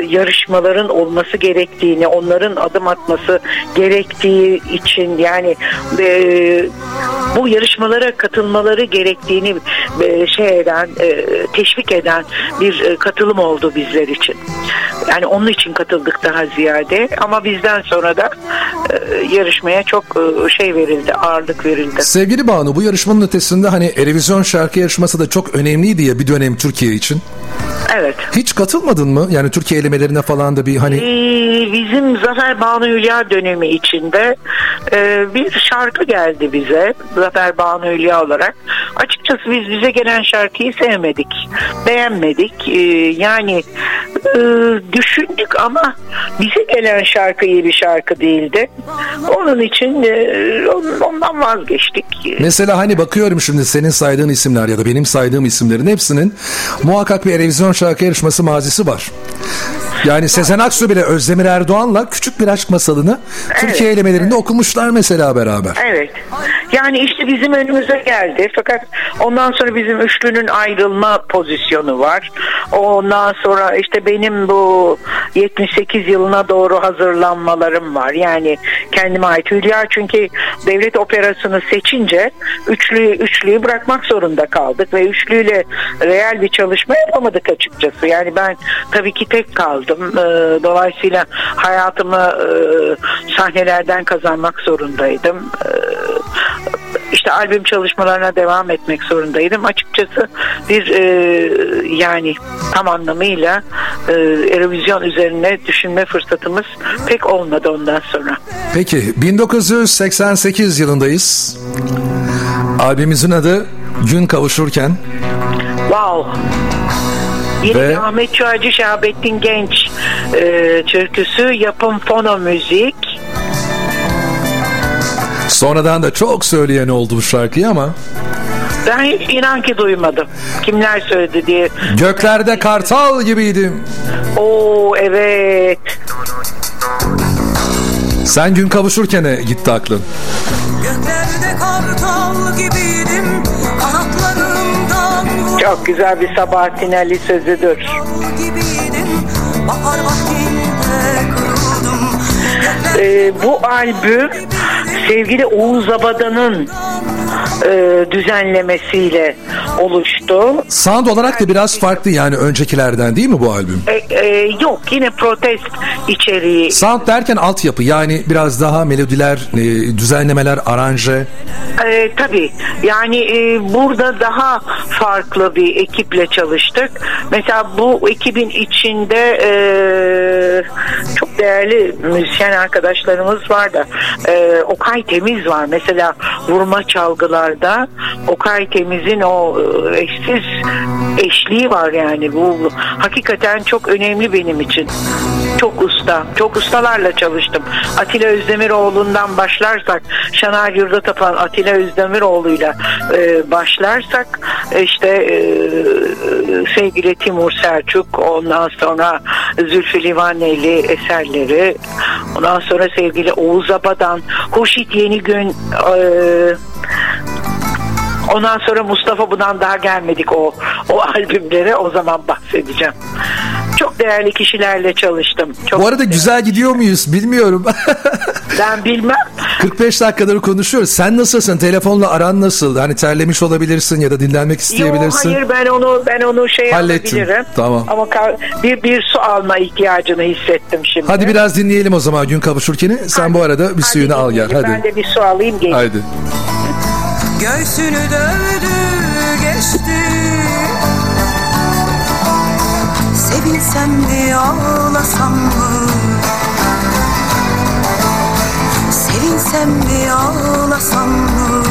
yarışmaların olması gerektiğini onların adım atması gerektiği için yani e, bu yarışmalara katılmaları gerektiğini e, şey eden e, teşvik eden bir e, katılım oldu bizler için. Yani onun için katıldık daha ziyade ama bizden sonra da e, yarışmaya çok e, şey verildi, ağırlık verildi. Sevgili Banu bu yarışmanın ötesinde hani Erevizyon şarkı yarışması da çok önemliydi ya bir dönem Türkiye için. Evet. Hiç katılmadın mı? Yani Türkiye elemelerine falan da bir hani Ee, bizim Zafer Banu Hülya dönemi içinde e, bir şarkı geldi bize Zafer Banu Hülya olarak. Açıkçası biz bize gelen şarkıyı sevmedik, beğenmedik. Ee, yani e, düşündük ama bize gelen şarkı iyi bir şarkı değildi. Onun için e, on- ondan vazgeçtik. Mesela hani bakıyorum şimdi senin saydığın isimler ya da benim saydığım isimlerin hepsinin muhakkak bir Erevizyon şarkı yarışması mazisi var. Yani Sezen Aksu bile Özdemir Erdoğan'la küçük bir aşk masalını Türkiye elemelerinde okumuşlar mesela beraber. Evet. Yani işte bizim önümüze geldi. Fakat ondan sonra bizim üçlünün ayrılma pozisyonu var. Ondan sonra işte benim bu 78 yılına doğru hazırlanmalarım var. Yani kendime ait Hülya çünkü devlet operasını seçince üçlü üçlüyü bırakmak zorunda kaldık ve üçlüyle reel bir çalışma yapamadık açıkçası. Yani ben tabii ki tek kaldım. Ee, Dolayısıyla hayatımı e, sahnelerden kazanmak zorundaydım. İşte albüm çalışmalarına devam etmek zorundaydım. Açıkçası bir e, yani tam anlamıyla e, Eurovision üzerine düşünme fırsatımız pek olmadı ondan sonra. Peki 1988 yılındayız. Albümümüzün adı Gün Kavuşurken. Wow. Yeni Ve- Ahmet Çağcı Şahabettin Genç e, türküsü yapım fono müzik. Sonradan da çok söyleyen oldu bu şarkıyı ama Ben hiç inan ki duymadım. Kimler söyledi diye. göklerde kartal gibiydim. Oo evet. Sen gün kavuşurken'e gitti aklın. Göklerde kartal gibiydim Kanatlarımdan Çok güzel bir Sabahattin Ali sözüdür. gibiydim Bahar vaktinde kuruldum Ee, bu albüm sevgili Oğuz Abada'nın e, düzenlemesiyle oluştu. Sound olarak da biraz farklı yani öncekilerden değil mi bu albüm? E, e, yok yine protest içeriği. Sound derken altyapı yani biraz daha melodiler, e, düzenlemeler, aranje. E, tabii yani e, burada daha farklı bir ekiple çalıştık. Mesela bu ekibin içinde e, çok değerli müzisyen arkadaşlarımız var da e, Okay Temiz var. Mesela vurma çalgılarda Okay Temiz'in o e, eşsiz eşliği var yani bu hakikaten çok önemli benim için. Çok usta, çok ustalarla çalıştım. Atilla Özdemiroğlu'ndan başlarsak, Şanar Yurda Tapan Atilla Özdemiroğlu'yla e, başlarsak işte e, sevgili Timur Selçuk, ondan sonra Zülfü Livaneli eserleri, ondan sonra sevgili Oğuz Abadan, Hurşit Yenigün, e, Ondan sonra Mustafa bundan daha gelmedik o o albümlere o zaman bahsedeceğim. Çok değerli kişilerle çalıştım. Çok Bu arada güzel gidiyor muyuz bilmiyorum. ben bilmem. 45 dakikadır konuşuyoruz. Sen nasılsın? Telefonla aran nasıl? Hani terlemiş olabilirsin ya da dinlenmek Yok isteyebilirsin. hayır ben onu ben onu şey Hallettin. yapabilirim. Tamam. Ama bir bir su alma ihtiyacını hissettim şimdi. Hadi biraz dinleyelim o zaman gün kavuşurken. Sen bu arada bir Hadi suyunu al gel. dinleyelim. Ben Hadi. de bir su alayım geleyim. Haydi. Göğsünü dövdü geçti Sevinsem mi ağlasam mı Sevinsem mi ağlasam mı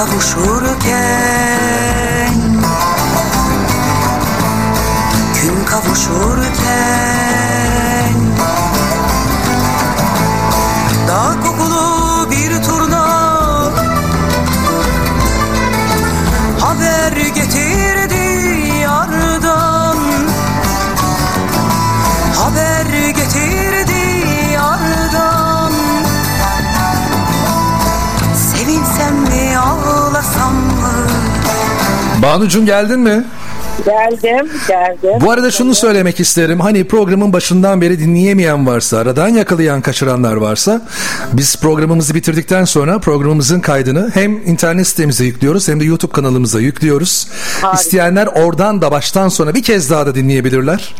kavuşurken Gün kavuşurken Banucum geldin mi? Geldim, geldim. Bu arada şunu söylemek isterim. Hani programın başından beri dinleyemeyen varsa, aradan yakalayan, kaçıranlar varsa biz programımızı bitirdikten sonra programımızın kaydını hem internet sitemize yüklüyoruz hem de YouTube kanalımıza yüklüyoruz. Harika. İsteyenler oradan da baştan sona bir kez daha da dinleyebilirler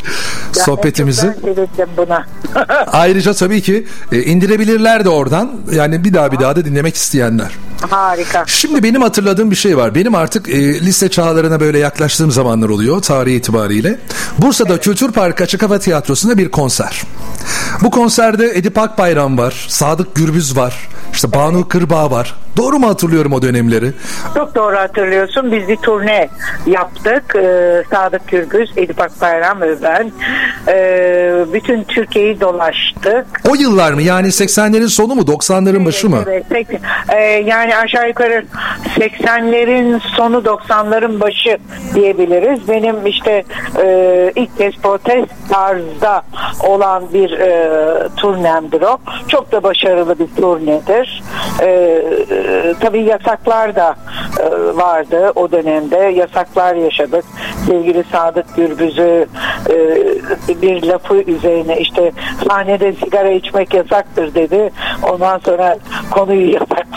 Ya, sohbetimizi. buna. Ayrıca tabii ki e, indirebilirler de oradan. Yani bir daha bir daha da dinlemek isteyenler. Harika. Şimdi benim hatırladığım bir şey var. Benim artık e, lise çağlarına böyle yaklaştığım zamanlar oluyor tarih itibariyle. Bursa'da Kültür Parkı Açık Hava Tiyatrosu'nda bir konser. Bu konserde Edip Akbayram var, Sadık Gürbüz var, işte Banu Kırbağ var. Doğru mu hatırlıyorum o dönemleri? Çok doğru hatırlıyorsun. Biz bir turne yaptık. Ee, Sadık Gürbüz, Edip Akbayram ve ben. Ee, bütün Türkiye'yi dolaştık. O yıllar mı? Yani 80'lerin sonu mu, 90'ların başı mı? Evet, sek- e, yani aşağı yukarı 80'lerin sonu 90'ların başı diyebiliriz. Benim işte e, ilk kez protest tarzda olan bir e, turnemdir o. Çok da başarılı bir turnedir. E, e, tabii yasaklar da e, vardı o dönemde. Yasaklar yaşadık. Sevgili Sadık Gürbüz'ü e, bir lafı üzerine işte sahnede sigara içmek yasaktır dedi. Ondan sonra konuyu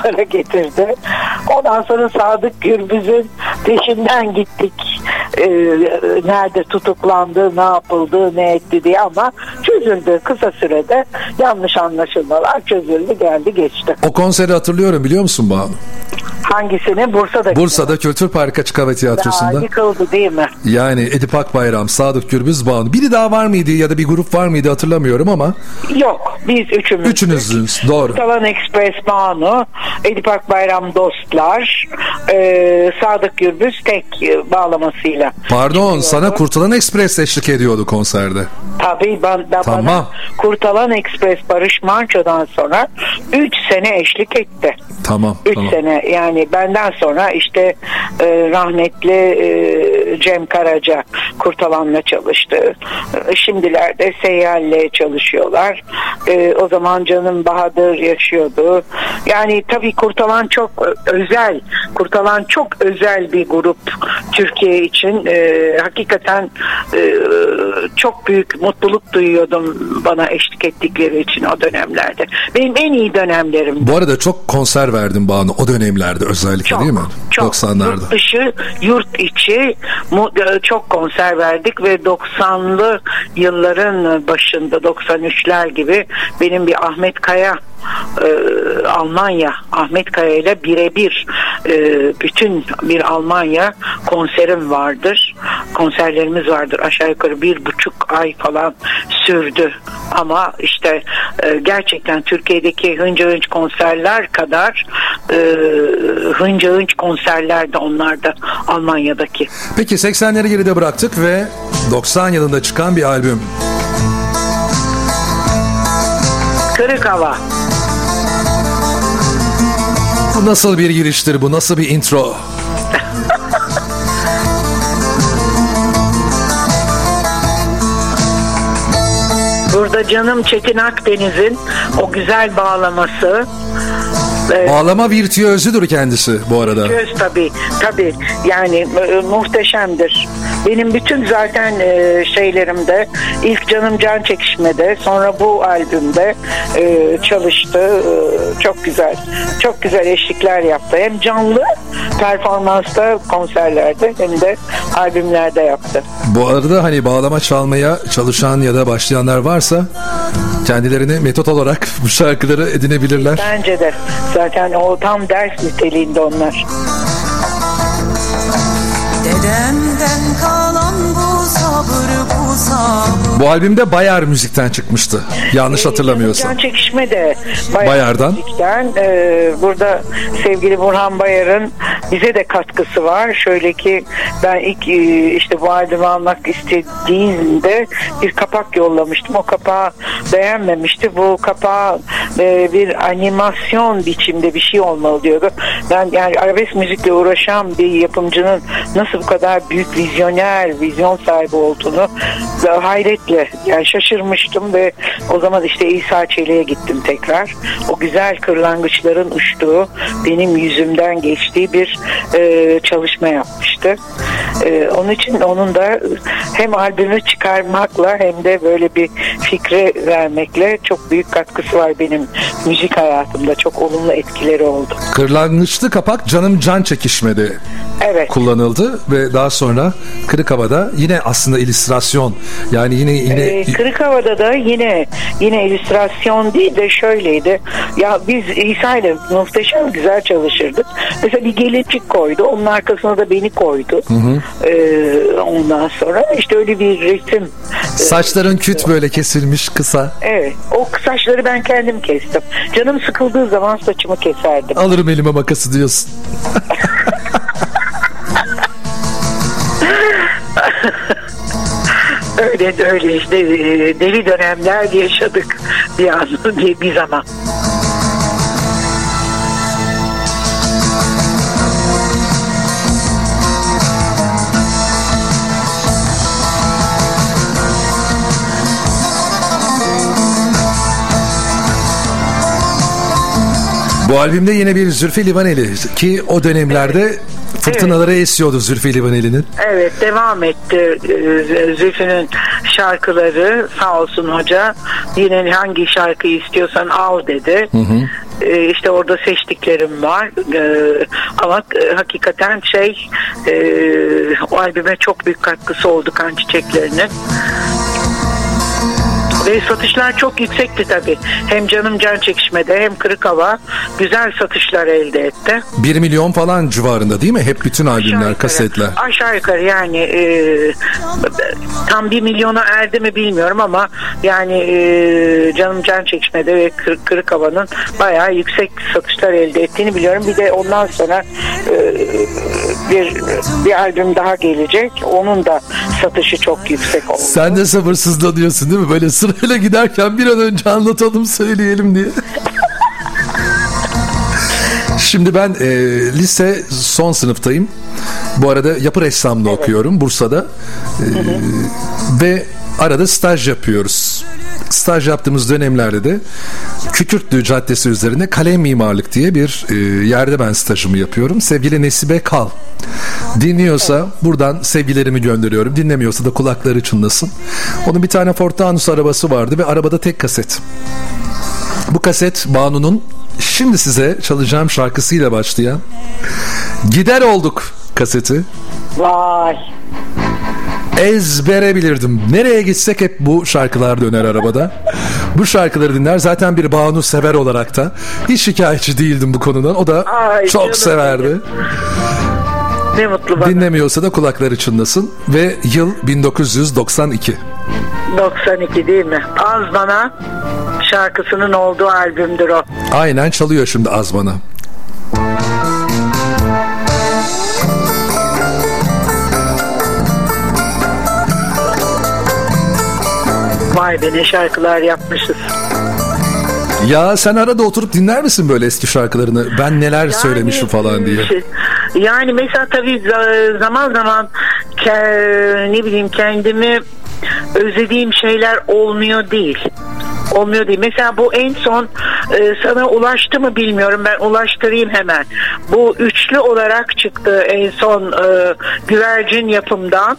yasaklara getirdi. Ondan sonra Sadık Gürbüz'ün peşinden gittik. E, nerede tutuklandı, ne yapıldı, ne etti diye ama çözüldü kısa sürede yanlış anlaşılmalar çözüldü geldi geçti. O konseri hatırlıyorum biliyor musun Banu? Hangisini? Bursa'da. Bursa'da Kültür Parkı Açık Hava Tiyatrosu'nda. yıkıldı değil mi? Yani Edip Akbayram, Sadık Gürbüz, Banu. Biri daha var mıydı ya da bir grup var mıydı hatırlamıyorum ama Yok biz üçümüz. üçünüzünüz doğru. Talan Express Banu, Edip Akbayram Dostlar, e, Sadık Gürbüz tek e, bağlamasıyla. Pardon sana Kurtulan Express eşlik ediyordu konserde. Tabii ben, ben Tamam. bana Kurtalan Express Barış Manço'dan sonra 3 sene eşlik etti. Tamam 3 tamam. sene yani benden sonra işte e, rahmetli e, Cem Karaca Kurtalan'la çalıştı. E, şimdilerde Seyyal'le çalışıyorlar. E, o zaman Canım Bahadır yaşıyordu. Yani tabii Kurtalan çok özel. Kurtalan çok özel bir grup Türkiye için. E, hakikaten e, çok büyük mutluluk duyuyordum bana eşlik ettikleri için o dönemlerde. Benim en iyi dönemlerim. Bu arada çok konser verdim Banu o dönemlerde özellikle Çok, değil mi? çok. 90'larda. Yurt dışı, yurt içi e, çok konser verdik ve 90'lı yılların başında 93'ler gibi benim bir Ahmet Kaya e, Almanya Ahmet Kaya ile birebir e, bütün bir Almanya konserim vardır. Konserlerimiz vardır. Aşağı yukarı bir buçuk ay falan sürdü. Ama işte e, gerçekten Türkiye'deki hınca hınç konserler kadar e, hınca hınç konserler de onlarda Almanya'daki. Peki 80'leri geride bıraktık ve 90 yılında çıkan bir albüm. Kırık hava. Nasıl bir giriştir bu? Nasıl bir intro? Burada canım Çetin Akdeniz'in o güzel bağlaması. E, Bağlama virtüözüdür kendisi bu arada. Göz tabii tabii yani e, muhteşemdir. Benim bütün zaten e, şeylerimde ilk Canım Can Çekişme'de sonra bu albümde e, çalıştı. E, çok güzel. Çok güzel eşlikler yaptı. Hem canlı performansta konserlerde hem de albümlerde yaptı. Bu arada hani bağlama çalmaya çalışan ya da başlayanlar varsa kendilerini metot olarak bu şarkıları edinebilirler. Bence de zaten o tam ders niteliğinde onlar. Dedemden kalan bu sabır bu sabır Bu albümde Bayar müzikten çıkmıştı. Yanlış hatırlamıyorsam. Can Çekişme de Bayar Bayar'dan. Müzik'ten. Ee, burada sevgili Burhan Bayar'ın bize de katkısı var. Şöyle ki ben ilk e, işte bu albümü almak istediğimde bir kapak yollamıştım. O kapağı beğenmemişti. Bu kapağı e, bir animasyon biçimde bir şey olmalı diyordu. Ben yani arabesk müzikle uğraşan bir yapımcının nasıl bu kadar büyük vizyoner, vizyon sahibi olduğunu ve hayretle yani şaşırmıştım ve o zaman işte İsa Çelik'e gittim tekrar. O güzel kırlangıçların uçtuğu, benim yüzümden geçtiği bir e, çalışma yapmıştı. E, onun için onun da hem albümü çıkarmakla hem de böyle bir fikre vermekle çok büyük katkısı var benim müzik hayatımda. Çok olumlu etkileri oldu. Kırlangıçlı kapak Canım Can Çekişmedi Evet. kullanıldı ve daha sonra Kırık Hava'da yine aslında illüstrasyon yani yine yine Ee, Kırık Hava'da da yine yine illüstrasyon değil de şöyleydi. Ya biz İsa ile muhteşem güzel çalışırdık. Mesela bir gelincik koydu. Onun arkasına da beni koydu. Ee, ondan sonra işte öyle bir resim. saçların küt böyle kesilmiş kısa. Evet. O saçları ben kendim kestim. Canım sıkıldığı zaman saçımı keserdim. Alırım elime makası diyorsun. Öyle öyle işte e, deli dönemler yaşadık bir bir, zaman. Bu albümde yine bir Zülfü Livaneli ki o dönemlerde fırtınalara esiyordu Zülfü Livaneli'nin. Evet devam etti Ee, Zülfü'nün şarkıları sağ olsun hoca yine hangi şarkıyı istiyorsan al dedi. Ee, işte orada seçtiklerim var Ee, ama e, hakikaten şey e, o albüme çok büyük katkısı oldu kan çiçeklerinin. Ve satışlar çok yüksekti tabii. Hem canım can çekişmede hem kırık hava güzel satışlar elde etti. 1 milyon falan civarında değil mi? Hep bütün Aşağı albümler, yukarı. kasetler. Aşağı yukarı yani e, tam bir milyona erdi mi bilmiyorum ama yani e, canım can çekişmede ve kır, kırık havanın bayağı yüksek satışlar elde ettiğini biliyorum. Bir de ondan sonra e, bir bir albüm daha gelecek. Onun da satışı çok yüksek oldu. Sen de sabırsızlanıyorsun değil mi? Böyle sırayla giderken bir an önce anlatalım söyleyelim diye. Şimdi ben e, lise son sınıftayım. Bu arada yapı ressamlığı okuyorum Bursa'da. E, ve arada staj yapıyoruz. Staj yaptığımız dönemlerde de Kükürtlü Caddesi üzerinde kalem mimarlık diye bir e, yerde ben stajımı yapıyorum. Sevgili Nesibe Kal. Dinliyorsa buradan sevgilerimi gönderiyorum. Dinlemiyorsa da kulakları çınlasın. Onun bir tane Ford Taunus arabası vardı ve arabada tek kaset. Bu kaset Banu'nun şimdi size çalacağım şarkısıyla başlayan Gider Olduk kaseti. Vay. Ezbere bilirdim. Nereye gitsek hep bu şarkılar döner arabada. Bu şarkıları dinler. Zaten bir Banu sever olarak da hiç şikayetçi değildim bu konudan. O da Ay, çok severdi. benim. Ne mutlu bana. Dinlemiyorsa da kulakları çınlasın. Ve yıl 1992. 92 değil mi? Az bana şarkısının olduğu albümdür o. Aynen çalıyor şimdi az bana. Vay be ne şarkılar yapmışız. Ya sen arada oturup dinler misin böyle eski şarkılarını? Ben neler söylemişim falan diye. şey, Yani mesela tabii za- zaman zaman ne bileyim kendimi özlediğim şeyler olmuyor değil. Olmuyor değil. Mesela bu en son e, sana ulaştı mı bilmiyorum. Ben ulaştırayım hemen. Bu üçlü olarak çıktı en son e, güvercin yapımdan.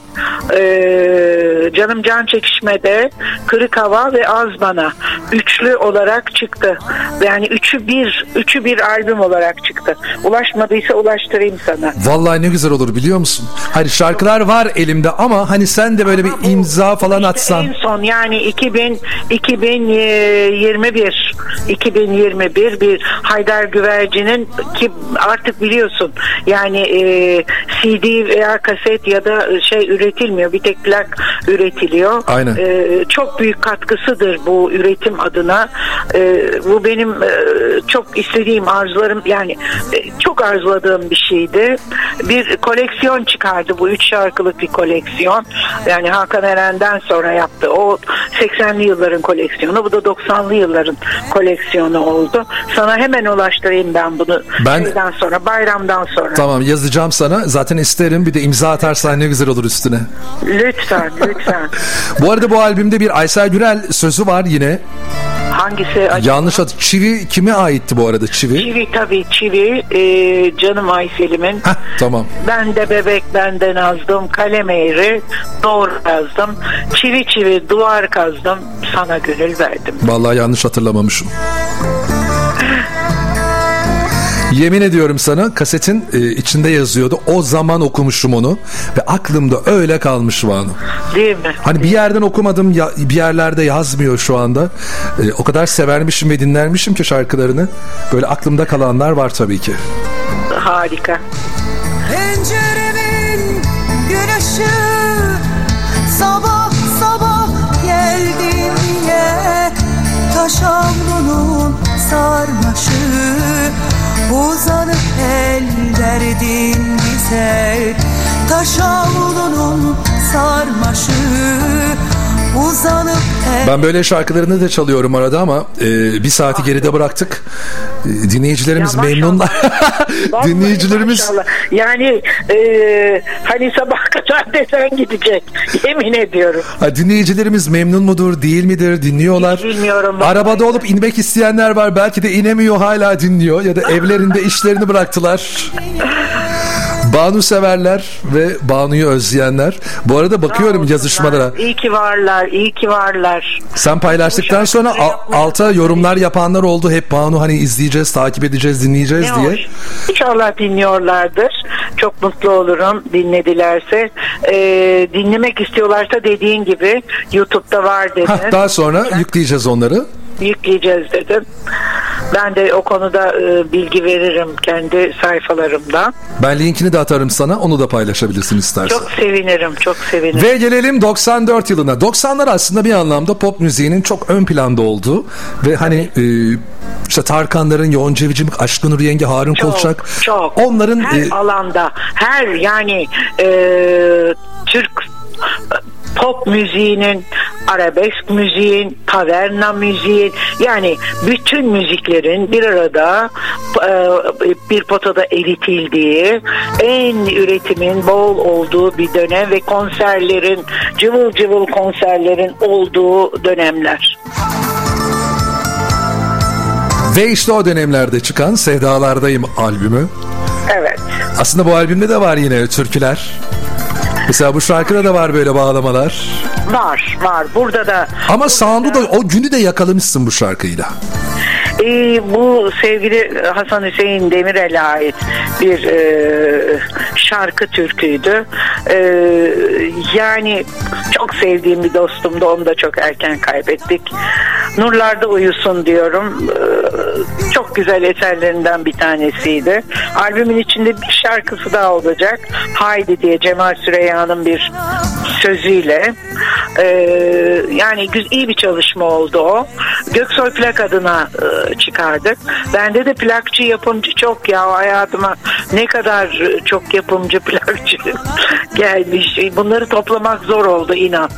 E, Canım Can Çekişme'de Kırık Hava ve Az Bana. Üçlü olarak çıktı. Yani üçü bir, üçü bir albüm olarak çıktı. Ulaşmadıysa ulaştırayım sana. Vallahi ne güzel olur biliyor musun? Hani şarkılar var elimde ama hani sen de böyle bir imza falan İşte atsan. En son yani 2000 2021 2021 bir Haydar Güvercin'in ki artık biliyorsun yani e, CD veya kaset ya da şey üretilmiyor bir tek plak üretiliyor. Aynen. E, çok büyük katkısıdır bu üretim adına. E, bu benim e, çok istediğim arzularım yani e, çok arzuladığım bir şeydi. Bir koleksiyon çıkardı bu üç şarkılık bir koleksiyon. Yani Hakan Eren'den sonra yaptı. O 80'li yılların koleksiyonu bu da 90'lı yılların koleksiyonu oldu. Sana hemen ulaştırayım ben bunu. Ben- Şeyden sonra bayramdan sonra. Tamam yazacağım sana. Zaten isterim bir de imza atarsan ne güzel olur üstüne. Lütfen lütfen. Bu arada bu albümde bir Aysel Gürel sözü var yine. Hangisi? Yanlış adı. Çivi kime aitti bu arada Çivi? Çivi tabii çivi e, canım Aysel'imin. Heh, tamam. Ben de bebek benden azdım kalem eğri doğru yazdım. Çivi çivi duvar kazdım sana gönül verdim. Vallahi yanlış hatırlamamışım. Yemin ediyorum sana kasetin e, içinde yazıyordu. O zaman okumuşum onu ve aklımda öyle kalmış Banu. Değil mi? Hani bir yerden okumadım ya, bir yerlerde yazmıyor şu anda. E, o kadar severmişim ve dinlermişim ki şarkılarını. Böyle aklımda kalanlar var tabii ki. Harika. Penceremin gün ışığı Sabah sabah geldim diye Taş avlunun sarmaşı Uzanıp el verdin bize. Taş avlunun sarmaşı Ben böyle şarkılarını da çalıyorum arada ama e, bir saati geride bıraktık. E, dinleyicilerimiz Ya memnunlar. Dinleyicilerimiz maşallah. Yani e, hani sabah kadar desen gidecek. Yemin ediyorum. Ha, dinleyicilerimiz memnun mudur, değil midir, dinliyorlar. Hiç bilmiyorum. Arabada olup inmek isteyenler var. Belki de inemiyor hala dinliyor ya da evlerinde işlerini bıraktılar. Banu severler ve Banu'yu özleyenler. Bu arada bakıyorum Sağ yazışmalara. İyi ki varlar, iyi ki varlar. Sen paylaştıktan sonra al- alta yorumlar yapanlar oldu. Hep Banu hani izleyeceğiz, takip edeceğiz, dinleyeceğiz Ne diye. hoş. İnşallah dinliyorlardır. Çok mutlu olurum dinledilerse. Ee, dinlemek istiyorlarsa dediğin gibi YouTube'da var dedin. Hah, daha sonra yükleyeceğiz onları. Yükleyeceğiz dedim. Ben de o konuda e, bilgi veririm kendi sayfalarımda. Ben linkini de atarım sana. Onu da paylaşabilirsin istersen. Çok sevinirim, çok sevinirim. Ve gelelim 94 yılına. 90'lar aslında bir anlamda pop müziğinin çok ön planda olduğu ve hani e, işte Tarkanların, Yoğun Cevicim, Aşkın Nur Yenge, Harun Çok, Kolçak çok. onların her e, alanda, her yani e, Türk pop müziğinin, arabesk müziğin, taverna müziğin yani bütün müziklerin bir arada e, bir potada eritildiği, en üretimin bol olduğu bir dönem ve konserlerin, cıvıl cıvıl konserlerin olduğu dönemler. ve işte o dönemlerde çıkan Sevdalardayım albümü. Evet. Aslında bu albümde de var yine türküler. Mesela bu şarkıda da var böyle bağlamalar. Var, var. Burada da Ama sound'u da o günü de yakalamışsın bu şarkıyla. Ee, bu sevgili Hasan Hüseyin Demirel'e ait bir e, şarkı türküydü. E, yani çok sevdiğim bir dostumdu. Onu da çok erken kaybettik. Nurlarda uyusun diyorum. E, çok güzel eserlerinden bir tanesiydi. Albümün içinde bir şarkısı daha olacak. Haydi diye Cemal Süreyya'nın bir sözüyle. E, yani iyi bir çalışma oldu o. Göksoy plak adına e, çıkardık. Bende de plakçı yapımcı çok ya hayatıma ne kadar çok yapımcı plakçı gelmiş. Bunları toplamak zor oldu inan.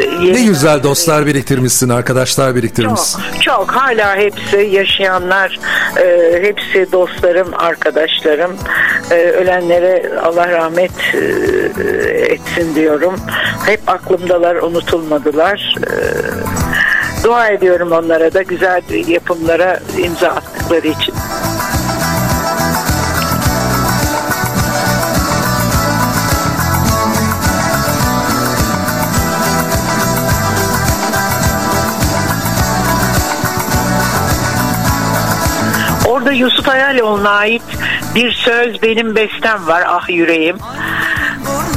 E, Ne güzel dostlar biriktirmişsin, arkadaşlar biriktirmişsin. çok, çok hala hepsi yaşayanlar, e, hepsi dostlarım, arkadaşlarım. E, ölenlere Allah rahmet e, etsin diyorum. Hep aklımdalar, unutulmadılar. E, dua ediyorum onlara da güzel yapımlara imza attıkları için. Orada Yusuf Hayaloğlu'na ait bir söz benim bestem var ah yüreğim.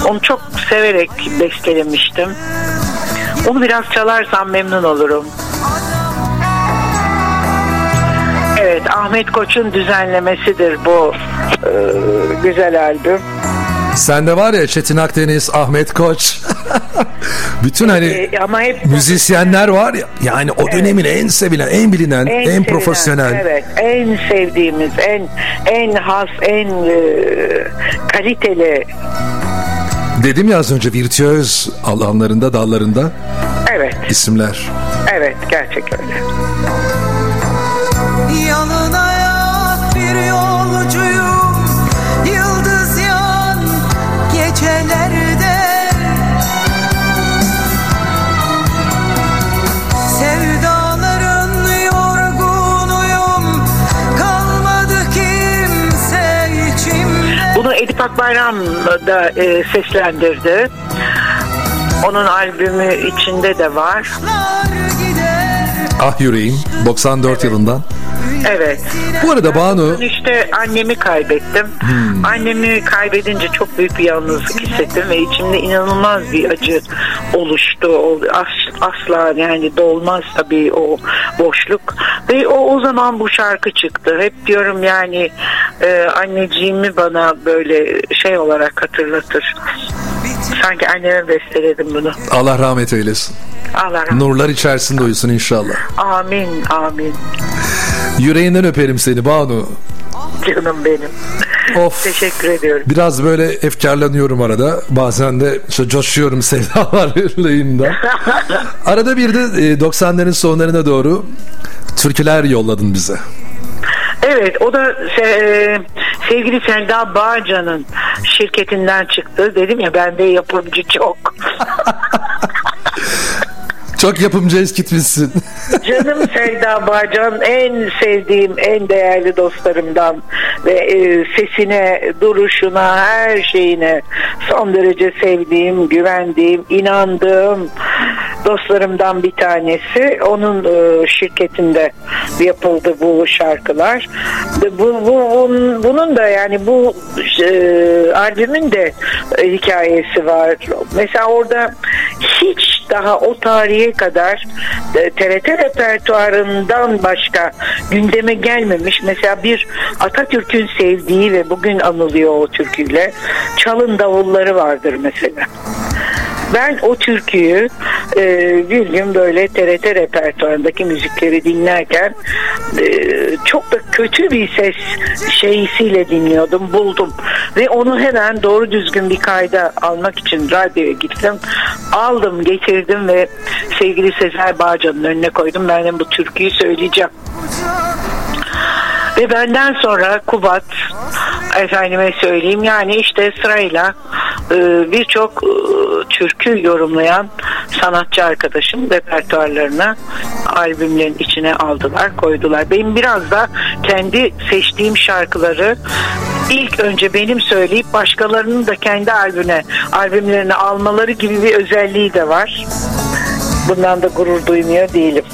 Onu çok severek bestelemiştim. Onu biraz çalarsam memnun olurum. Evet Ahmet Koç'un düzenlemesidir bu e, güzel albüm. Sende var ya Çetin Akdeniz, Ahmet Koç. Bütün hani E, ama hep müzisyenler var ya yani o dönemin en sevilen, en bilinen, en, sevilen, profesyonel. Evet, en sevdiğimiz, en en has, en e, kaliteli. Dedim ya az önce virtüöz alanlarında, dallarında Evet, isimler. evet gerçek öyle. Edip Akbayram da e, seslendirdi. Onun albümü içinde de var. Ah yüreğim 94 yılından. Evet. Bu arada Banu İşte annemi kaybettim. Annemi kaybedince çok büyük bir yalnızlık hissettim ve içimde inanılmaz bir acı oluştu. O asla yani dolmaz tabii o boşluk. Ve o o zaman bu şarkı çıktı. Hep diyorum yani e, anneciğimi bana böyle şey olarak hatırlatır. Sanki anneme besteledim bunu. Allah rahmet eylesin. Allah rahmet. Nurlar içerisinde uyusun inşallah. Amin, amin. Yüreğinden öperim seni Banu. Canım benim. Of. Teşekkür ediyorum. Biraz böyle efkarlanıyorum arada. Bazen de işte coşuyorum sevdalarlığında. Arada bir de e, 90'ların sonlarına doğru türküler yolladın bize. Evet o da se- sevgili Selda Bağcan'ın şirketinden çıktı. Dedim ya bende yapımcı çok. Çok yapımcı eskitmişsin. Canım Selda Bağcan en sevdiğim, en değerli dostlarımdan ve e, sesine, duruşuna, her şeyine son derece sevdiğim, güvendiğim, inandığım dostlarımdan bir tanesi. Onun e, şirketinde yapıldı bu şarkılar. Bu, bu, bunun, bunun da yani bu e, albümün de e, hikayesi var. Mesela orada hiç daha o tarihe kadar e, TRT repertuarından başka gündeme gelmemiş. Mesela bir Atatürk'ün sevdiği ve bugün anılıyor o türküyle Çalın Davulları vardır mesela. Ben o türküyü e, bir gün böyle TRT repertuarındaki müzikleri dinlerken e, çok da kötü bir ses şeysiyle dinliyordum, buldum. Ve onu hemen doğru düzgün bir kayda almak için radyoya gittim. Aldım, getirdim ve sevgili Sezer Bağcan'ın önüne koydum. Ben de bu türküyü söyleyeceğim. Ve benden sonra Kubat efendime söyleyeyim yani işte sırayla e, birçok e, türkü yorumlayan sanatçı arkadaşım repertuarlarına albümlerin içine aldılar koydular. Benim biraz da kendi seçtiğim şarkıları ilk önce benim söyleyip başkalarının da kendi albüne albümlerine almaları gibi bir özelliği de var. Bundan da gurur duymuyor değilim.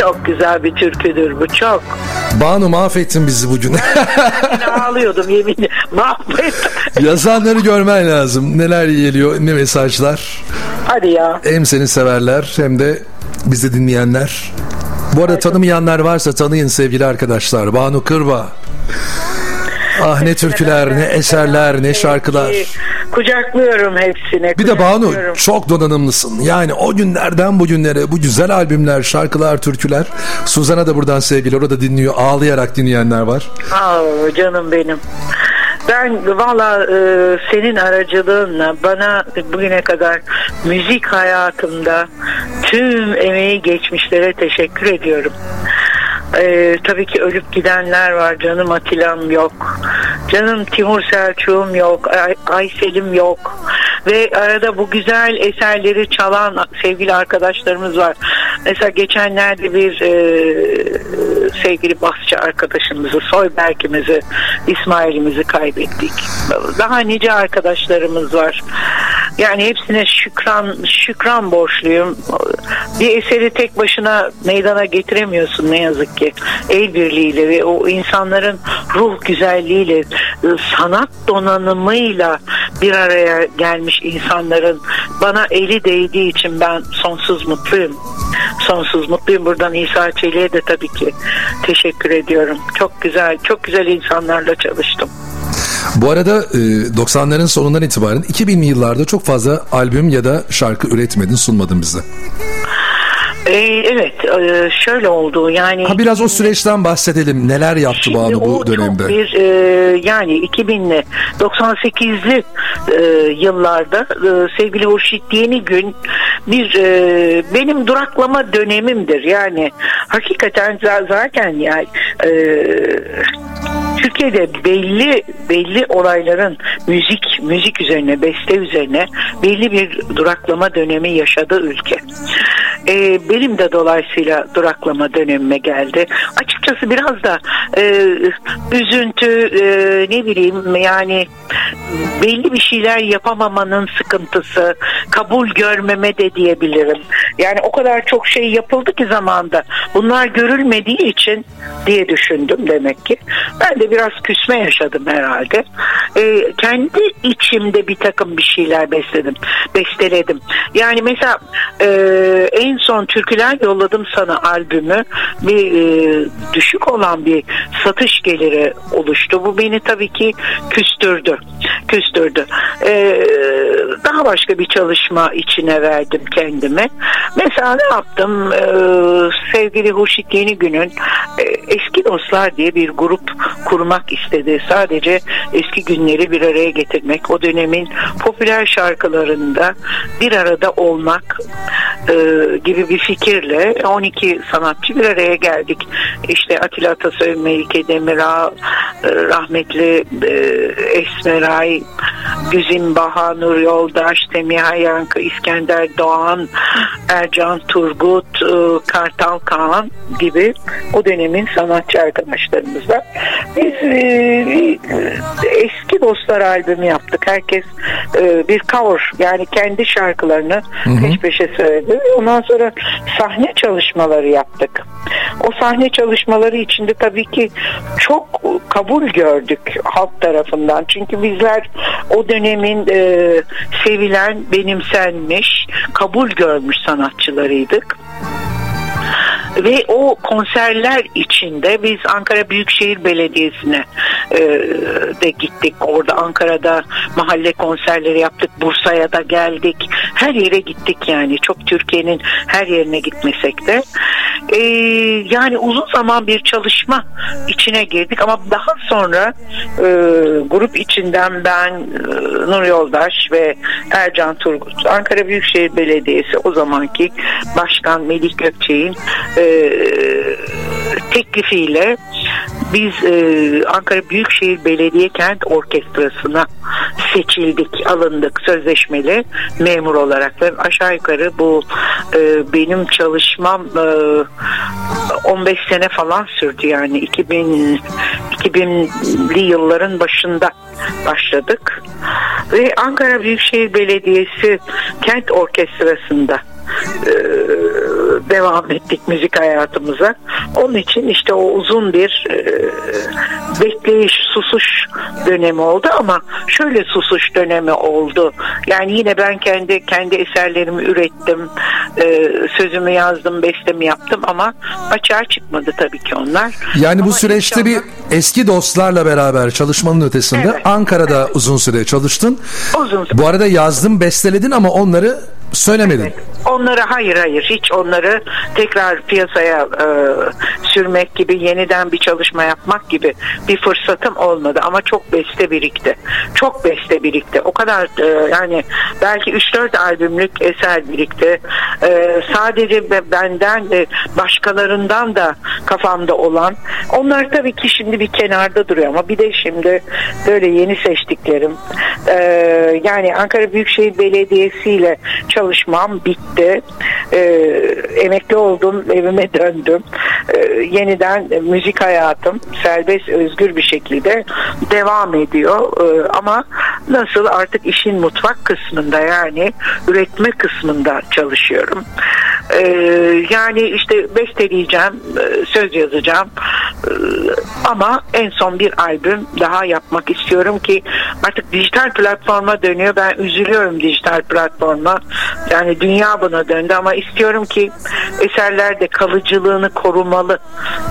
Çok güzel bir türküdür bu çok. Banu mahvettin bizi bugün. Yine ağlıyordum yeminle. Mahvettim. Yazanları görmen lazım. Neler geliyor, ne mesajlar. Hadi ya. Hem seni severler hem de bizi dinleyenler. Bu arada tanımayanlar varsa tanıyın sevgili arkadaşlar. Banu Kırba. Ah ne türküler, ne eserler, ne şarkılar. Kucaklıyorum hepsine. Bir de Banu çok donanımlısın. Yani o günlerden bugünlere bu güzel albümler, şarkılar, türküler. Suzan'a da buradan sevgiler. O da dinliyor. Ağlayarak dinleyenler var. Aa, canım benim. Ben valla e, senin aracılığınla bana bugüne kadar müzik hayatımda tüm emeği geçmişlere teşekkür ediyorum. E, tabii ki ölüp gidenler var. Canım Atilla'm yok. Canım Timur Selçuk'um yok. Ay, Aysel'im yok. Ve arada bu güzel eserleri çalan sevgili arkadaşlarımız var. Mesela geçenlerde bir e, sevgili basçı arkadaşımızı, Soyberk'imizi, İsmail'imizi kaybettik. Daha nice arkadaşlarımız var. Yani hepsine şükran şükran borçluyum. Bir eseri tek başına meydana getiremiyorsun ne yazık ki. El birliğiyle ve o insanların ruh güzelliğiyle, sanat donanımıyla bir araya gelmiş insanların bana eli değdiği için ben sonsuz mutluyum. Sonsuz mutluyum. Buradan İsa Çelik'e de tabii ki teşekkür ediyorum. Çok güzel, çok güzel insanlarla çalıştım. Bu arada e, 90'ların sonundan itibaren 2000'li yıllarda çok fazla albüm ya da şarkı üretmedin, sunmadın bize. Ee, evet, e, şöyle oldu. Yani Ha biraz o süreçten bahsedelim. Neler yaptı Banu bu dönemde? Bir e, yani 2000'li 98'li e, yıllarda e, sevgili Hurşit Yeni Gün bir e, benim duraklama dönemimdir. Yani hakikaten za- zaten yani e, Türkiye'de belli belli olayların müzik müzik üzerine beste üzerine belli bir duraklama dönemi yaşadı ülke. Ee, benim de dolayısıyla duraklama dönemime geldi. Açıkçası biraz da e, üzüntü e, ne bileyim yani belli bir şeyler yapamamanın sıkıntısı kabul görmeme de diyebilirim. Yani o kadar çok şey yapıldı ki zamanda bunlar görülmediği için diye düşündüm demek ki. Ben de biraz küsme yaşadım herhalde. Ee, kendi içimde bir takım bir şeyler besledim, besteledim. Yani mesela e, en son Türküler Yolladım Sana albümü bir e, düşük olan bir satış geliri oluştu. Bu beni tabii ki küstürdü. Küstürdü. Ee, daha başka bir çalışma içine verdim kendime. Mesela ne yaptım? Ee, sevgili Hurşit Yenigün'ün e, Eski Dostlar diye bir grup kurmak istedi. Sadece eski günleri bir araya getirmek. O dönemin popüler şarkılarında bir arada olmak e, gibi bir fikirle 12 sanatçı bir araya geldik. İşte Atilla Atasoy, Melike Demirağ, e, rahmetli e, Esmeray, Güzin Baha, Nur Yoldaş, Semiha Yankı, İskender Doğan, Ercan Turgut, e, Kartal Kaan gibi o dönemin sanatçı arkadaşlarımızla biz eski dostlar albümü yaptık. Herkes bir cover yani kendi şarkılarını peş peşe söyledi. Ondan sonra sahne çalışmaları yaptık. O sahne çalışmaları içinde tabii ki çok kabul gördük halk tarafından. Çünkü bizler o dönemin e, sevilen, benimsenmiş, kabul görmüş sanatçılarıydık. Ve o konserler içinde biz Ankara Büyükşehir Belediyesi'ne e, de gittik. Orada Ankara'da mahalle konserleri yaptık. Bursa'ya da geldik. Her yere gittik yani. Çok Türkiye'nin her yerine gitmesek de. E, yani uzun zaman bir çalışma içine girdik ama daha sonra e, grup içinden ben e, Nur Yoldaş ve Ercan Turgut Ankara Büyükşehir Belediyesi o zamanki Başkan Melih Gökçek'in e, teklifiyle biz e, Ankara Büyükşehir Belediye Kent Orkestrası'na seçildik, alındık sözleşmeli memur olarak. Ve aşağı yukarı bu e, benim çalışmam e, 15 sene falan sürdü yani. 2000 2000'li yılların başında başladık. Ve Ankara Büyükşehir Belediyesi Kent Orkestrası'nda e, devam ettik. Müzik hayatımıza. Onun için işte o uzun bir e, bekleyiş, susuş dönemi oldu ama şöyle susuş dönemi oldu. Yani yine ben kendi kendi eserlerimi ürettim, e, sözümü yazdım, bestemi yaptım ama açığa çıkmadı tabii ki onlar. Yani bu Ama süreçte inşallah- bir eski dostlarla beraber çalışmanın ötesinde Evet. Ankara'da uzun süre çalıştın. Uzun süre. Bu arada yazdın, besteledin ama onları söylemedin. Onları hayır hayır hiç onları tekrar piyasaya e, sürmek gibi yeniden bir çalışma yapmak gibi bir fırsatım olmadı ama çok beste birikti. Çok beste birikti. O kadar e, yani belki 3-4 albümlük eser birikti. E, sadece be- benden de başkalarından da kafamda olan onlar tabii ki şimdi bir kenarda duruyor ama bir de şimdi böyle yeni seçtiklerim e, yani Ankara Büyükşehir Belediyesi ile çalışmam bitti. E, emekli oldum, evime döndüm. E, yeniden müzik hayatım serbest, özgür bir şekilde devam ediyor. E, ama nasıl artık işin mutfak kısmında yani üretme kısmında çalışıyorum. E, yani işte besteleyeceğim, e, söz yazacağım. E, ama en son bir albüm daha yapmak istiyorum ki artık dijital platforma dönüyor. Ben üzülüyorum dijital platforma. Yani dünya buna döndü ama istiyorum ki eserler de kalıcılığını korumalı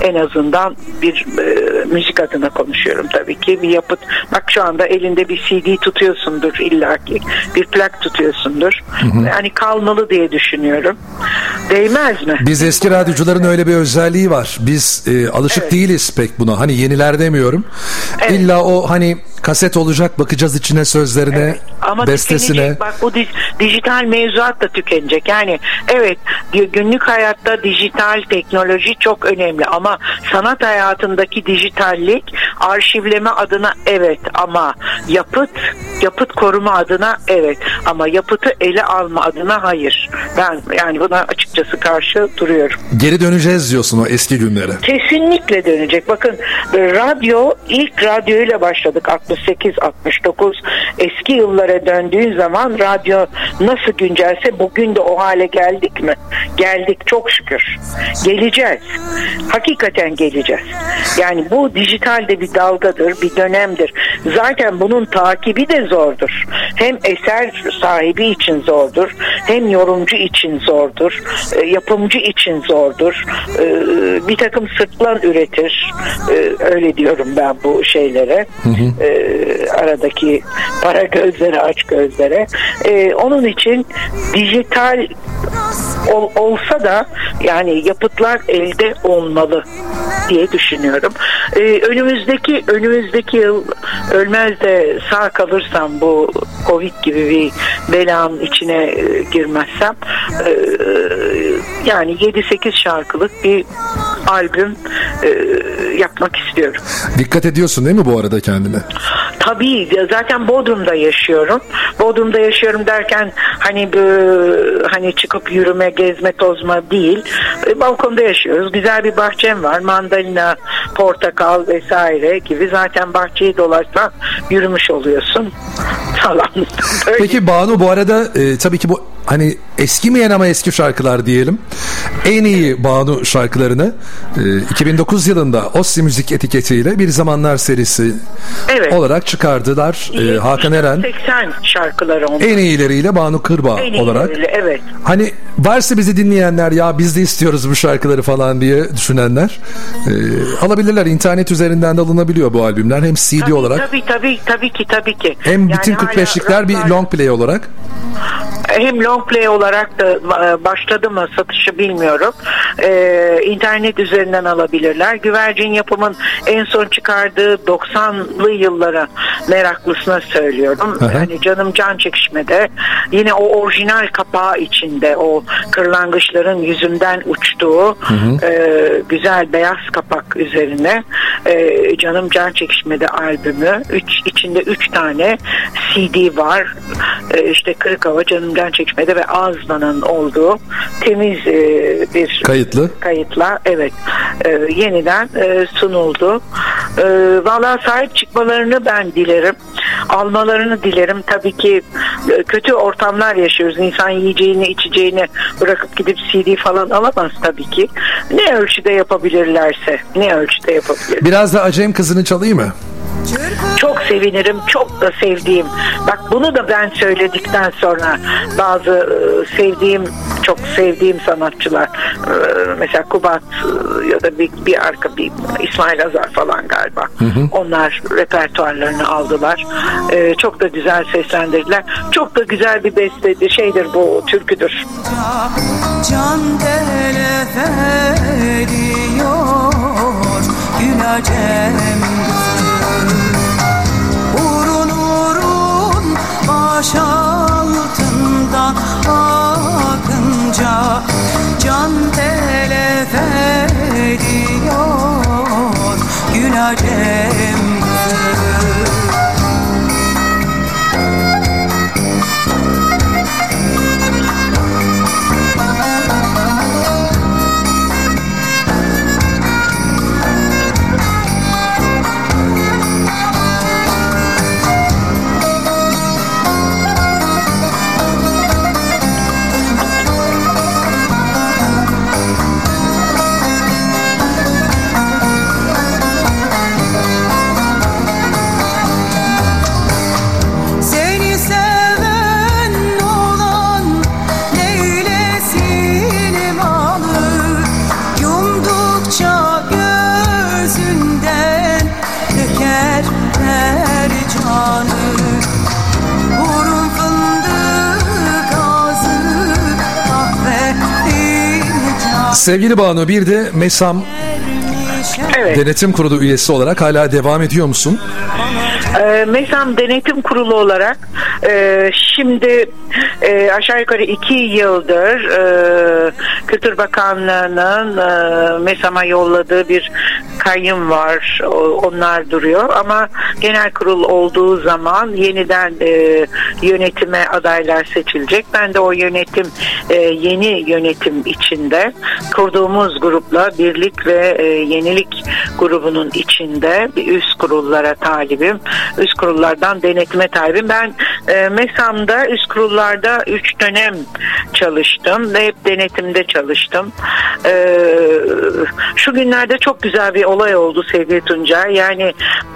en azından bir e, müzik adına konuşuyorum tabii ki bir yapıt. Bak şu anda elinde bir CD tutuyorsundur illaki bir plak tutuyorsundur. Yani kalmalı diye düşünüyorum. Değmez mi? Biz eski radyocuların öyle bir özelliği var. Biz e, alışık değiliz pek buna. Hani yeniler demiyorum. Evet. İlla o hani kaset olacak bakacağız içine sözlerine, Ama bestesine. tükenecek. Bak bu dij- dijital mevzuat da tükenecek. Yani evet gü- günlük hayatta dijital teknoloji çok önemli ama sanat hayatındaki dijitallik arşivleme adına evet ama yapıt yapıt koruma adına evet ama yapıtı ele alma adına hayır. Ben yani buna açıkçası karşı duruyorum. Geri döneceğiz diyorsun o eski günlere. Kesinlikle dönecek. Bakın e, radyo ilk radyoyla başladık 68-69 eski yıllara döndüğün zaman radyo nasıl güncelse bugün de o hale geldik mi? Geldik çok şükür. Geleceğiz. Hakikaten geleceğiz. Yani bu dijitalde bir dalgadır, bir dönemdir. Zaten bunun takibi de zordur. Hem eser sahibi için zordur, hem yorumcu için zordur, e, yapımcı için zordur. E, Bir takım sırtlan üretir. E, Öyle diyorum ben bu şeylere. E, Aradaki para gözleri aç gözlere. E, Onun için dijital ol- olsa da yani yapıtlar elde olmalı diye düşünüyorum. Ee, önümüzdeki önümüzdeki yıl ölmez de sağ kalırsam bu Covid gibi bir belanın içine e, girmezsem e, yani 7-8 şarkılık bir albüm e, yapmak istiyorum. Dikkat ediyorsun değil mi bu arada kendine? Tabii zaten Bodrum'da yaşıyorum. Bodrum'da yaşıyorum derken hani bu- hani çıkıp yürüme, gezme, tozma değil. E, balkonda yaşıyoruz. Güzel bir bahçem var. Mandalina, portakal vesaire gibi. Zaten bahçeyi dolaşsan yürümüş oluyorsun falan. Peki Banu bu arada e, tabii ki bu hani eskimeyen ama eski şarkılar diyelim. En iyi Banu şarkılarını e, 2009 yılında Ossi Müzik etiketiyle Bir Zamanlar serisi Evet. olarak çıkardılar. E, Hakan Eren 80 şarkıları onlar. en iyileriyle Banu Kırbağ En olarak. Evet. Hani varsa bizi dinleyenler ya biz de istiyoruz bu şarkıları falan diye düşünenler e, alabilirler. İnternet üzerinden de alınabiliyor bu albümler. Hem CD Tabii, olabii Tabii tabii tabii ki tabii ki. hem Yani bütün hala 45'likler bir long play olarak. hem long play olarak da e, başladı mı satışı bilmiyorum. Ee, internet üzerinden alabilirler. Güvercin yapımın en son çıkardığı 90'lı yıllara meraklısına söylüyorum. Hı hı. Yani canım can çekişmede yine o orijinal kapağı içinde o kırlangıçların yüzünden uçtuğu e, güzel beyaz kapak üzerine e, canım can çekişmede albümü. Üç, içinde üç tane CD var. E, işte Kırık Hava, Canım Can Çekişmede ve Ağızlan'ın olduğu temiz e, bir Kayıtlı. kayıtla evet e, yeniden e, sunuldu. E, Valla sahip çıkmalarını ben dilerim. Almalarını dilerim. Tabii ki e, kötü ortamlar yaşıyoruz. İnsan yiyeceğini içeceğini bırakıp gidip CD falan alamaz tabii ki. Ne ölçüde yapabilirlerse. Ne ölçüde yapabilir. Biraz da Acem kızını çalayım mı? Çok sevinirim. Çok da sevdiğim. Bak bunu da ben söyledikten sonra bazı sevdiğim çok sevdiğim sanatçılar e, mesela Kubat e, ya da bir, bir arka bir İsmail Azar falan galiba. Onlar repertuarlarını aldılar. E, çok da güzel seslendirdiler. Çok da güzel bir beste şeydir bu türküdür. Can telef ediyor Gül Urun urun akınca Can telef ediyor. Gül acem Sevgili Banu bir de MESAM Evet. Denetim Kurulu üyesi olarak hala devam ediyor musun? Ee, MESAM Denetim Kurulu olarak e, şimdi e, aşağı yukarı iki yıldır e, Kültür Bakanlığı'nın e, MESAM'a yolladığı bir kayyum var. Onlar duruyor ama genel kurul olduğu zaman yeniden e, yönetime adaylar seçilecek. Ben de o yönetim e, yeni yönetim içinde kurduğumuz grupla birlik ve e, yenilik grubunun içinde bir üst kurullara talibim. Üst kurullardan denetime talibim. Ben e, MESAM'da üst kurullarda 3 dönem çalıştım ve hep denetimde çalıştım. E, şu günlerde çok güzel bir olay oldu sevgili Tuncay. Yani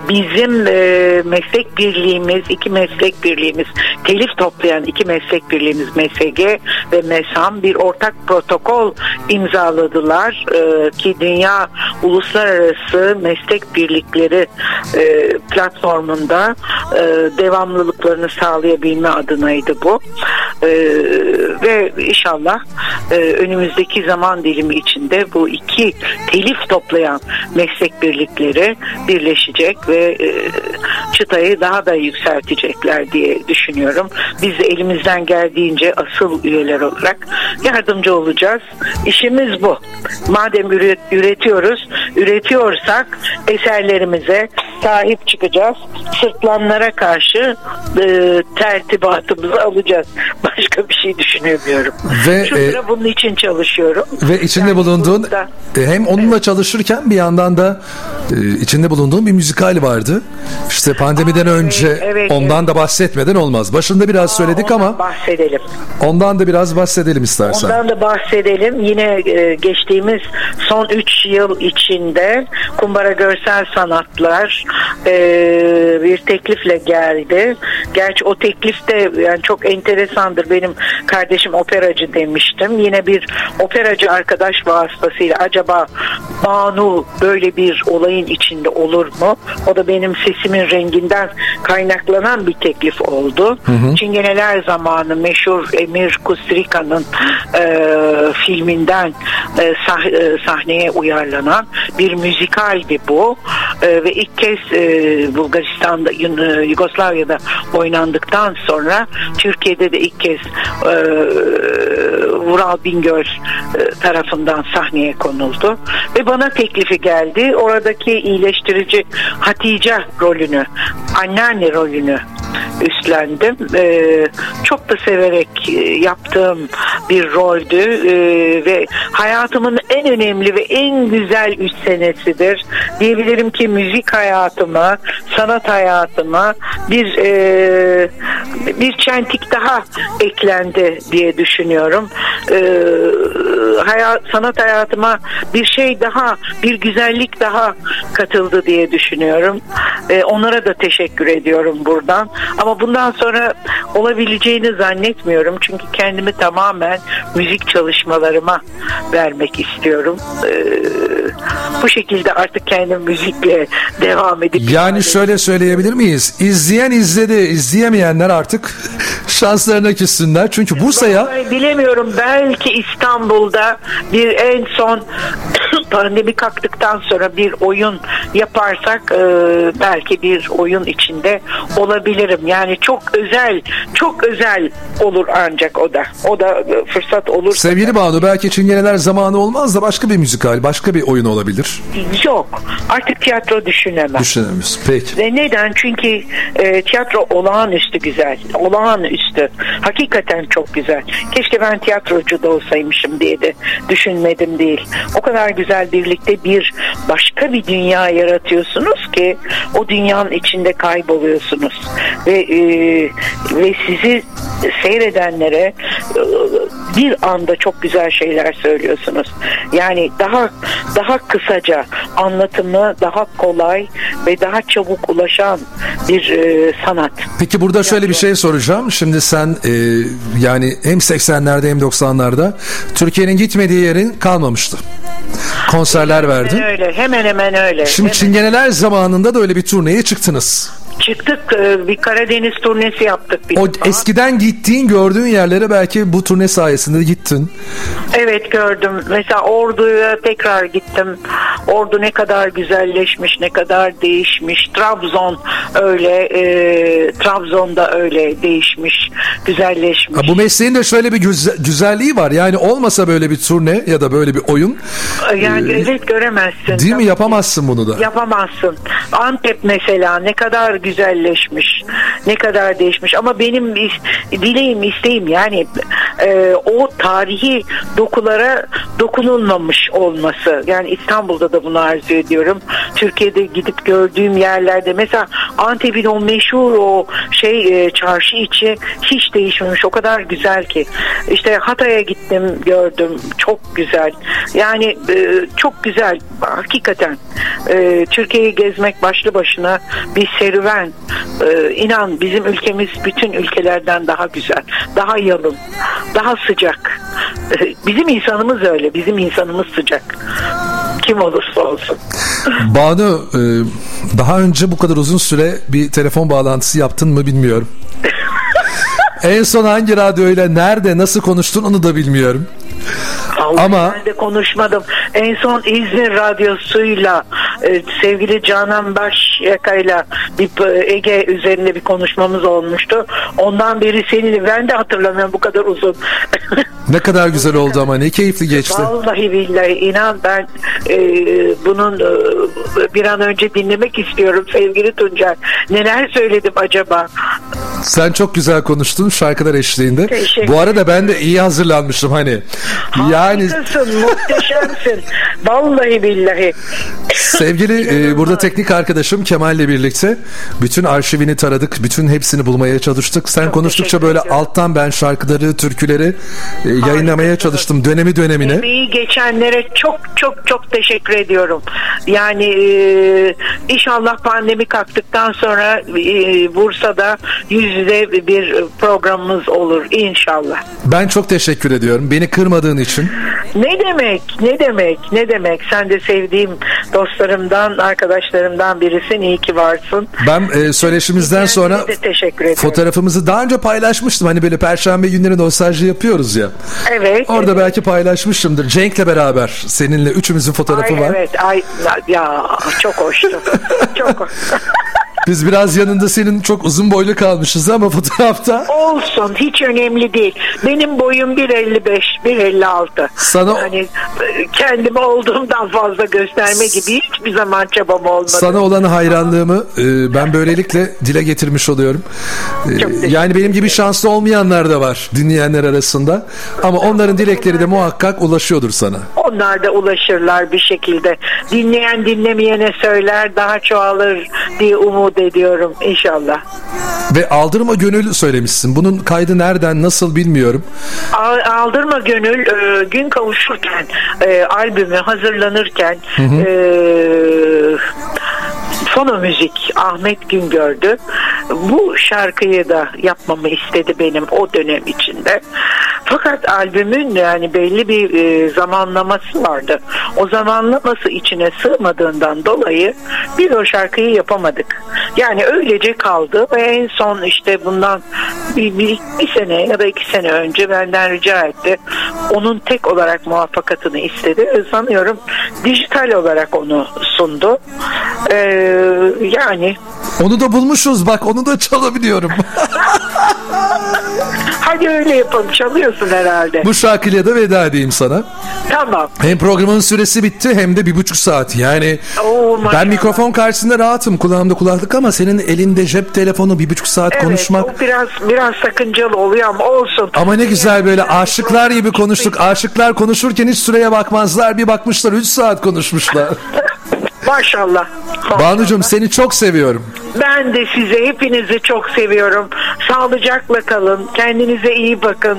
bizim e, meslek birliğimiz, iki meslek birliğimiz, telif toplayan iki meslek birliğimiz MSG ve MESAM bir ortak protokol imzaladılar e, ki Dünya Uluslararası Meslek Birlikleri e, platformunda e, devamlılıklarını sağlayabilme adınaydı bu. E, ve inşallah e, önümüzdeki zaman dilimi içinde bu iki telif toplayan meslek birlikleri birleşecek ve e, çıtayı daha da yükseltecekler diye düşünüyorum. Biz de elimizden geldiğince asıl üyeler olarak yardımcı olacağız. İşimiz bu. Madem üret- üretiyoruz, üretiyorsak eserlerimize sahip çıkacağız. Sırtlanlara karşı e, tertibatımızı alacağız. Başka bir şey düşünemiyorum. Ve, Şu e, sıra bunun için çalışıyorum. Ve içinde Yani bulunduğun burada- e, hem onunla çalışırken bir yandan da e, içinde bulunduğun bir müzikal vardı. İşte pandemiden Aa, evet, önce evet, ondan da bahsetmeden olmaz. Başında biraz söyledik Ondan ama bahsedelim. ondan da biraz bahsedelim istersen. Ondan da bahsedelim. Yine e, geçtiğimiz son 3 yıl içinde Kumbara Görsel Sanatlar e, bir teklifle geldi. Gerçi o teklif de yani çok enteresandır. Benim benim kardeşim operacı demiştim. Yine bir operacı arkadaş vasıtasıyla acaba Banu böyle bir olayın içinde olur mu? O da benim sesimin renginden kaynaklanan bir teklif oldu. Çingeneler zamanı meşhur Emir Kustrika'nın e, filminden e, sah- e, sahneye uyarlanan bir müzikaldi bu. E, ve ilk kez e, Bulgaristan'da e, Yugoslavya'da oynandıktan sonra Türkiye'de de ilk kez e, Vural Bingöl e, tarafından sahneye konuldu ve bana teklifi geldi. Oradaki iyileştirici Hatice rolünü, anneanne rolünü üstlendim. Ee, çok da severek e, yaptığım bir roldü Ee, ve hayatımın en önemli ve en güzel üç senesidir. Diyebilirim ki müzik hayatıma, sanat hayatıma bir e, bir çentik daha eklendi diye düşünüyorum. Ee, hayat, sanat hayatıma bir şey daha, bir güzellik daha katıldı diye düşünüyorum. Ee, onlara da teşekkür ediyorum buradan. Ama bundan sonra olabileceğini zannetmiyorum. Çünkü kendimi tamamen müzik çalışmalarıma vermek istiyorum. Ee, bu şekilde artık kendim müzikle devam edip Yani şöyle söyleyebilir miyiz? İzleyen izledi, izleyemeyenler artık şanslarına küssünler. Çünkü Bursa'ya bilemiyorum belki İstanbul'da bir en son pandemi kalktıktan sonra bir oyun yaparsak e, belki bir oyun içinde olabilirim. Yani çok özel, çok özel olur ancak o da. O da e, fırsat olur. sevgili Banu belki Çingeneler zamanı olmaz da başka bir müzikal, başka bir oyun olabilir. Yok. Artık tiyatro düşünemem. Düşünemiyoruz. Peki. Ve neden? Çünkü e, tiyatro olağanüstü güzel. Olağanüstü. Hakikaten çok güzel. Keşke ben tiyatrocu da olsaymışım diye de düşünmedim değil. O kadar güzel birlikte bir başka bir dünya yaratıyorsunuz ki o dünyanın içinde kayboluyorsunuz. Ve e, ve sizi seyredenlere e, bir anda çok güzel şeyler söylüyorsunuz. Yani daha daha kısaca anlatımı daha kolay ve daha çabuk ulaşan bir e, sanat. Peki burada şöyle bir şey soracağım. Şimdi sen e, yani hem 80'lerde hem 90'larda Türkiye'nin gitmediği yerin kalmamıştı. Konserler verdin. Öyle, hemen hemen öyle. Şimdi Hemen. Çingeneler zamanında da öyle bir turneye çıktınız. Çıktık e, bir Karadeniz turnesi yaptık bir O defa. eskiden gittiğin gördüğün yerlere belki bu turne sayesinde gittin. Evet gördüm. Mesela Ordu'ya tekrar gittim. Ordu ne kadar güzelleşmiş, ne kadar değişmiş. Trabzon öyle, e, Trabzon'da öyle değişmiş, güzelleşmiş. Ha, bu mesleğin de şöyle bir güze- güzelliği var. Yani olmasa böyle bir turne ya da böyle bir oyun yani e, evet göremezsin. değil mi yapamazsın bunu da. Yapamazsın. Antep mesela ne kadar güzelleşmiş, ne kadar değişmiş. Ama benim dileğim, isteğim yani e, o tarihi dokulara dokunulmamış olması. Yani İstanbul'da da bunu arzu ediyorum. Türkiye'de gidip gördüğüm yerlerde mesela Antep'in o meşhur o şey e, çarşı içi hiç değişmemiş. O kadar güzel ki. İşte Hatay'a gittim, gördüm. Çok güzel. Yani e, çok güzel. Hakikaten. E, Türkiye'yi gezmek başlı başına bir serüven. E, inan bizim ülkemiz bütün ülkelerden daha güzel. Daha yalın. Daha sıcak. E, bizim insanımız öyle. Bizim insanımız sıcak. Kim olursa olsun. Banu e, daha önce bu kadar uzun süre bir telefon bağlantısı yaptın mı bilmiyorum. en son hangi radyoyla nerede nasıl konuştun onu da bilmiyorum. Allah Ama- ben de konuşmadım. En son İzmir Radyosu'yla e, sevgili Canan Başyaka'yla bir Ege üzerinde bir konuşmamız olmuştu. Ondan beri seninle ben de hatırlamıyorum bu kadar uzun. Ne kadar güzel oldu ama ne keyifli geçti. Vallahi billahi inan ben e, bunun e, bir an önce dinlemek istiyorum sevgili Tuncay. Neler söyledim acaba? Sen çok güzel konuştun şarkılar eşliğinde. Teşekkür Bu arada ben de iyi hazırlanmışım hani. Yani Harikasın, muhteşemsin. Vallahi billahi. sevgili e, burada teknik arkadaşım Kemal'le birlikte bütün arşivini taradık. Bütün hepsini bulmaya çalıştık. Sen konuştukça teşekkür böyle ediyorum. alttan ben şarkıları, türküleri e, yayınlamaya çalıştım dönemi dönemine. Emeği geçenlere çok çok çok teşekkür ediyorum. Yani e, inşallah pandemi kalktıktan sonra e, Bursa'da yüz yüze bir programımız olur inşallah. Ben çok teşekkür ediyorum. Beni kırmadığın için. Ne demek, ne demek, ne demek. Sen de sevdiğim dostlarımdan, arkadaşlarımdan birisin. İyi ki varsın. Ben e, söyleşimizden sonra teşekkür ederim. fotoğrafımızı daha önce paylaşmıştım. Hani böyle perşembe günleri nostalji yapıyoruz ya. Evet. Orada evet. belki paylaşmışımdır. Cenk'le beraber seninle üçümüzün fotoğrafı Ay, var. Evet, ay ya çok hoştu. çok hoş. Biz biraz yanında senin çok uzun boylu kalmışız ama fotoğrafta. Olsun hiç önemli değil. Benim boyum 1.55, 1.56. Sana- e, kendimi olduğumdan fazla gösterme gibi hiçbir zaman çabam olmadı. Sana olan hayranlığımı e, ben böylelikle dile getirmiş oluyorum. E, yani benim gibi şanslı olmayanlar da var dinleyenler arasında. Ama onların dilekleri de muhakkak ulaşıyordur sana. Onlar da ulaşırlar bir şekilde. Dinleyen dinlemeyene söyler daha çoğalır diye umut ediyorum inşallah. Ve aldırma gönül söylemişsin. Bunun kaydı nereden nasıl bilmiyorum. Al- Aldırma Gönül e, gün kavuşurken e, albümü hazırlanırken e, Fono Müzik Ahmet Güngör'dü. Bu şarkıyı da yapmamı istedi benim o dönem içinde. Fakat albümün yani belli bir e, zamanlaması vardı. O zamanlaması içine sığmadığından dolayı bir o şarkıyı yapamadık. Yani öylece kaldı ve en son işte bundan bir, bir, bir sene ya da iki sene önce benden rica etti. Onun tek olarak muvaffakatını istedi. Sanıyorum dijital olarak onu sundu. Ee, yani Onu da bulmuşuz bak onu da çalabiliyorum. hadi öyle yapalım çalıyorsun herhalde. Bu şarkıyla da veda edeyim sana. Tamam. Hem programın süresi bitti hem de bir buçuk saat. Yani Oo, ben mikrofon karşısında rahatım. Kulağımda kulaklık ama senin elinde cep telefonu bir buçuk saat Evet, konuşmak. o biraz biraz sakıncalı oluyor ama olsun. Ama ne güzel böyle aşıklar gibi konuştuk. Aşıklar konuşurken hiç süreye bakmazlar. Bir bakmışlar 3 saat konuşmuşlar. Maşallah. Banucuğum seni çok seviyorum. Ben de size hepinizi çok seviyorum. Sağlıcakla kalın. Kendinize iyi bakın.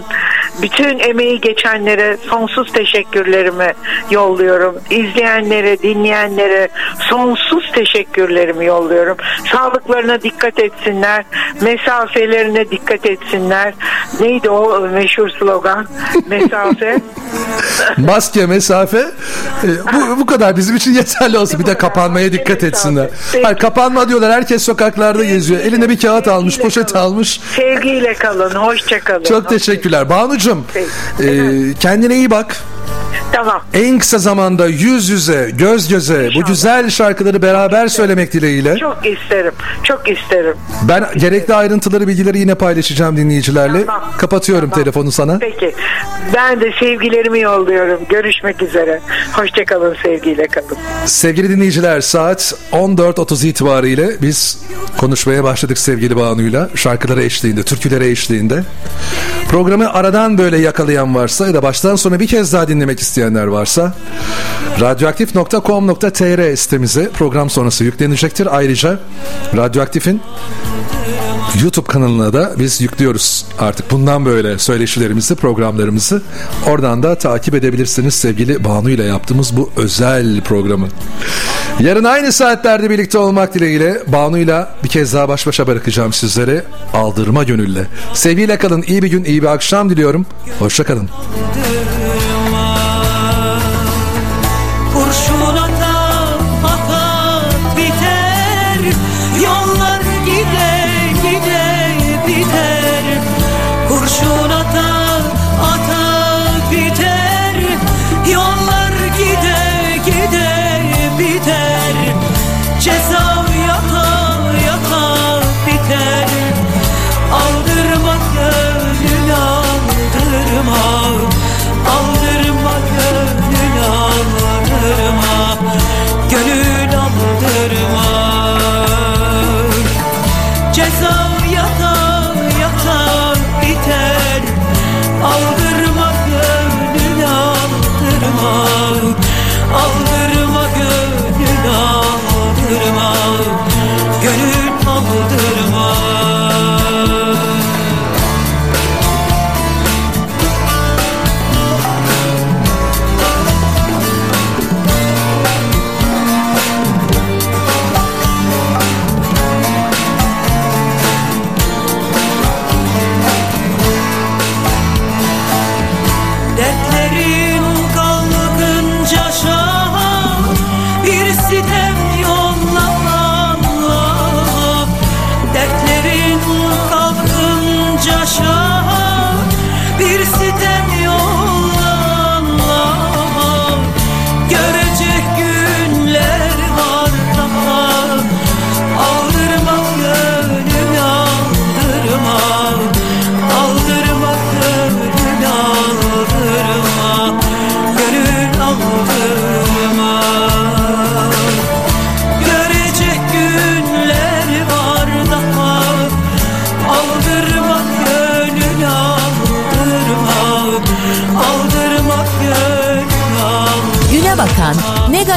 Bütün emeği geçenlere sonsuz teşekkürlerimi yolluyorum. İzleyenlere, dinleyenlere sonsuz teşekkürlerimi yolluyorum. Sağlıklarına dikkat etsinler. Mesafelerine dikkat etsinler. Neydi o meşhur slogan? Mesafe. Maske, mesafe e, bu, bu kadar bizim için yeterli olsun. Bir kapanmaya dikkat etsinler. Hayır, kapanma diyorlar. Herkes sokaklarda geziyor. Eline bir kağıt almış, poşet almış. Sevgiyle kalın. Hoşça kalın. Çok teşekkürler. Banucuğum e, kendine iyi bak. Tamam. En kısa zamanda yüz yüze, göz göze bu güzel şarkıları beraber söylemek dileğiyle. Çok isterim. Çok isterim. Ben gerekli ayrıntıları, bilgileri yine paylaşacağım dinleyicilerle. Tamam. Kapatıyorum Tamam. telefonu sana. Peki. Ben de sevgilerimi yolluyorum. Görüşmek üzere. Hoşçakalın sevgiyle kalın. Sevgili dinleyiciler saat 14.30 itibariyle biz konuşmaya başladık sevgili Banu'yla. Şarkılara eşliğinde, türkülere eşliğinde. Programı aradan böyle yakalayan varsa ya da baştan sona bir kez daha dinlemek isteyenler varsa radyoaktif.com.tr sitemize program sonrası yüklenecektir. Ayrıca Radyoaktif'in YouTube kanalına da biz yüklüyoruz artık bundan böyle söyleşilerimizi, programlarımızı. Oradan da takip edebilirsiniz sevgili Banu ile yaptığımız bu özel programı. Yarın aynı saatlerde birlikte olmak dileğiyle Banu ile bir kez daha baş başa bırakacağım sizlere aldırma gönülle. Sevgiyle kalın, iyi bir gün, iyi bir akşam diliyorum. Hoşçakalın. Kurşun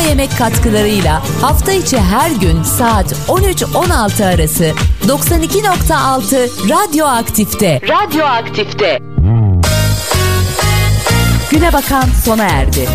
Yemek katkılarıyla hafta içi her gün saat 13-16 arası 92.6 Radyo Aktif'te. Radyo Aktif'te. Güne bakan sona erdi.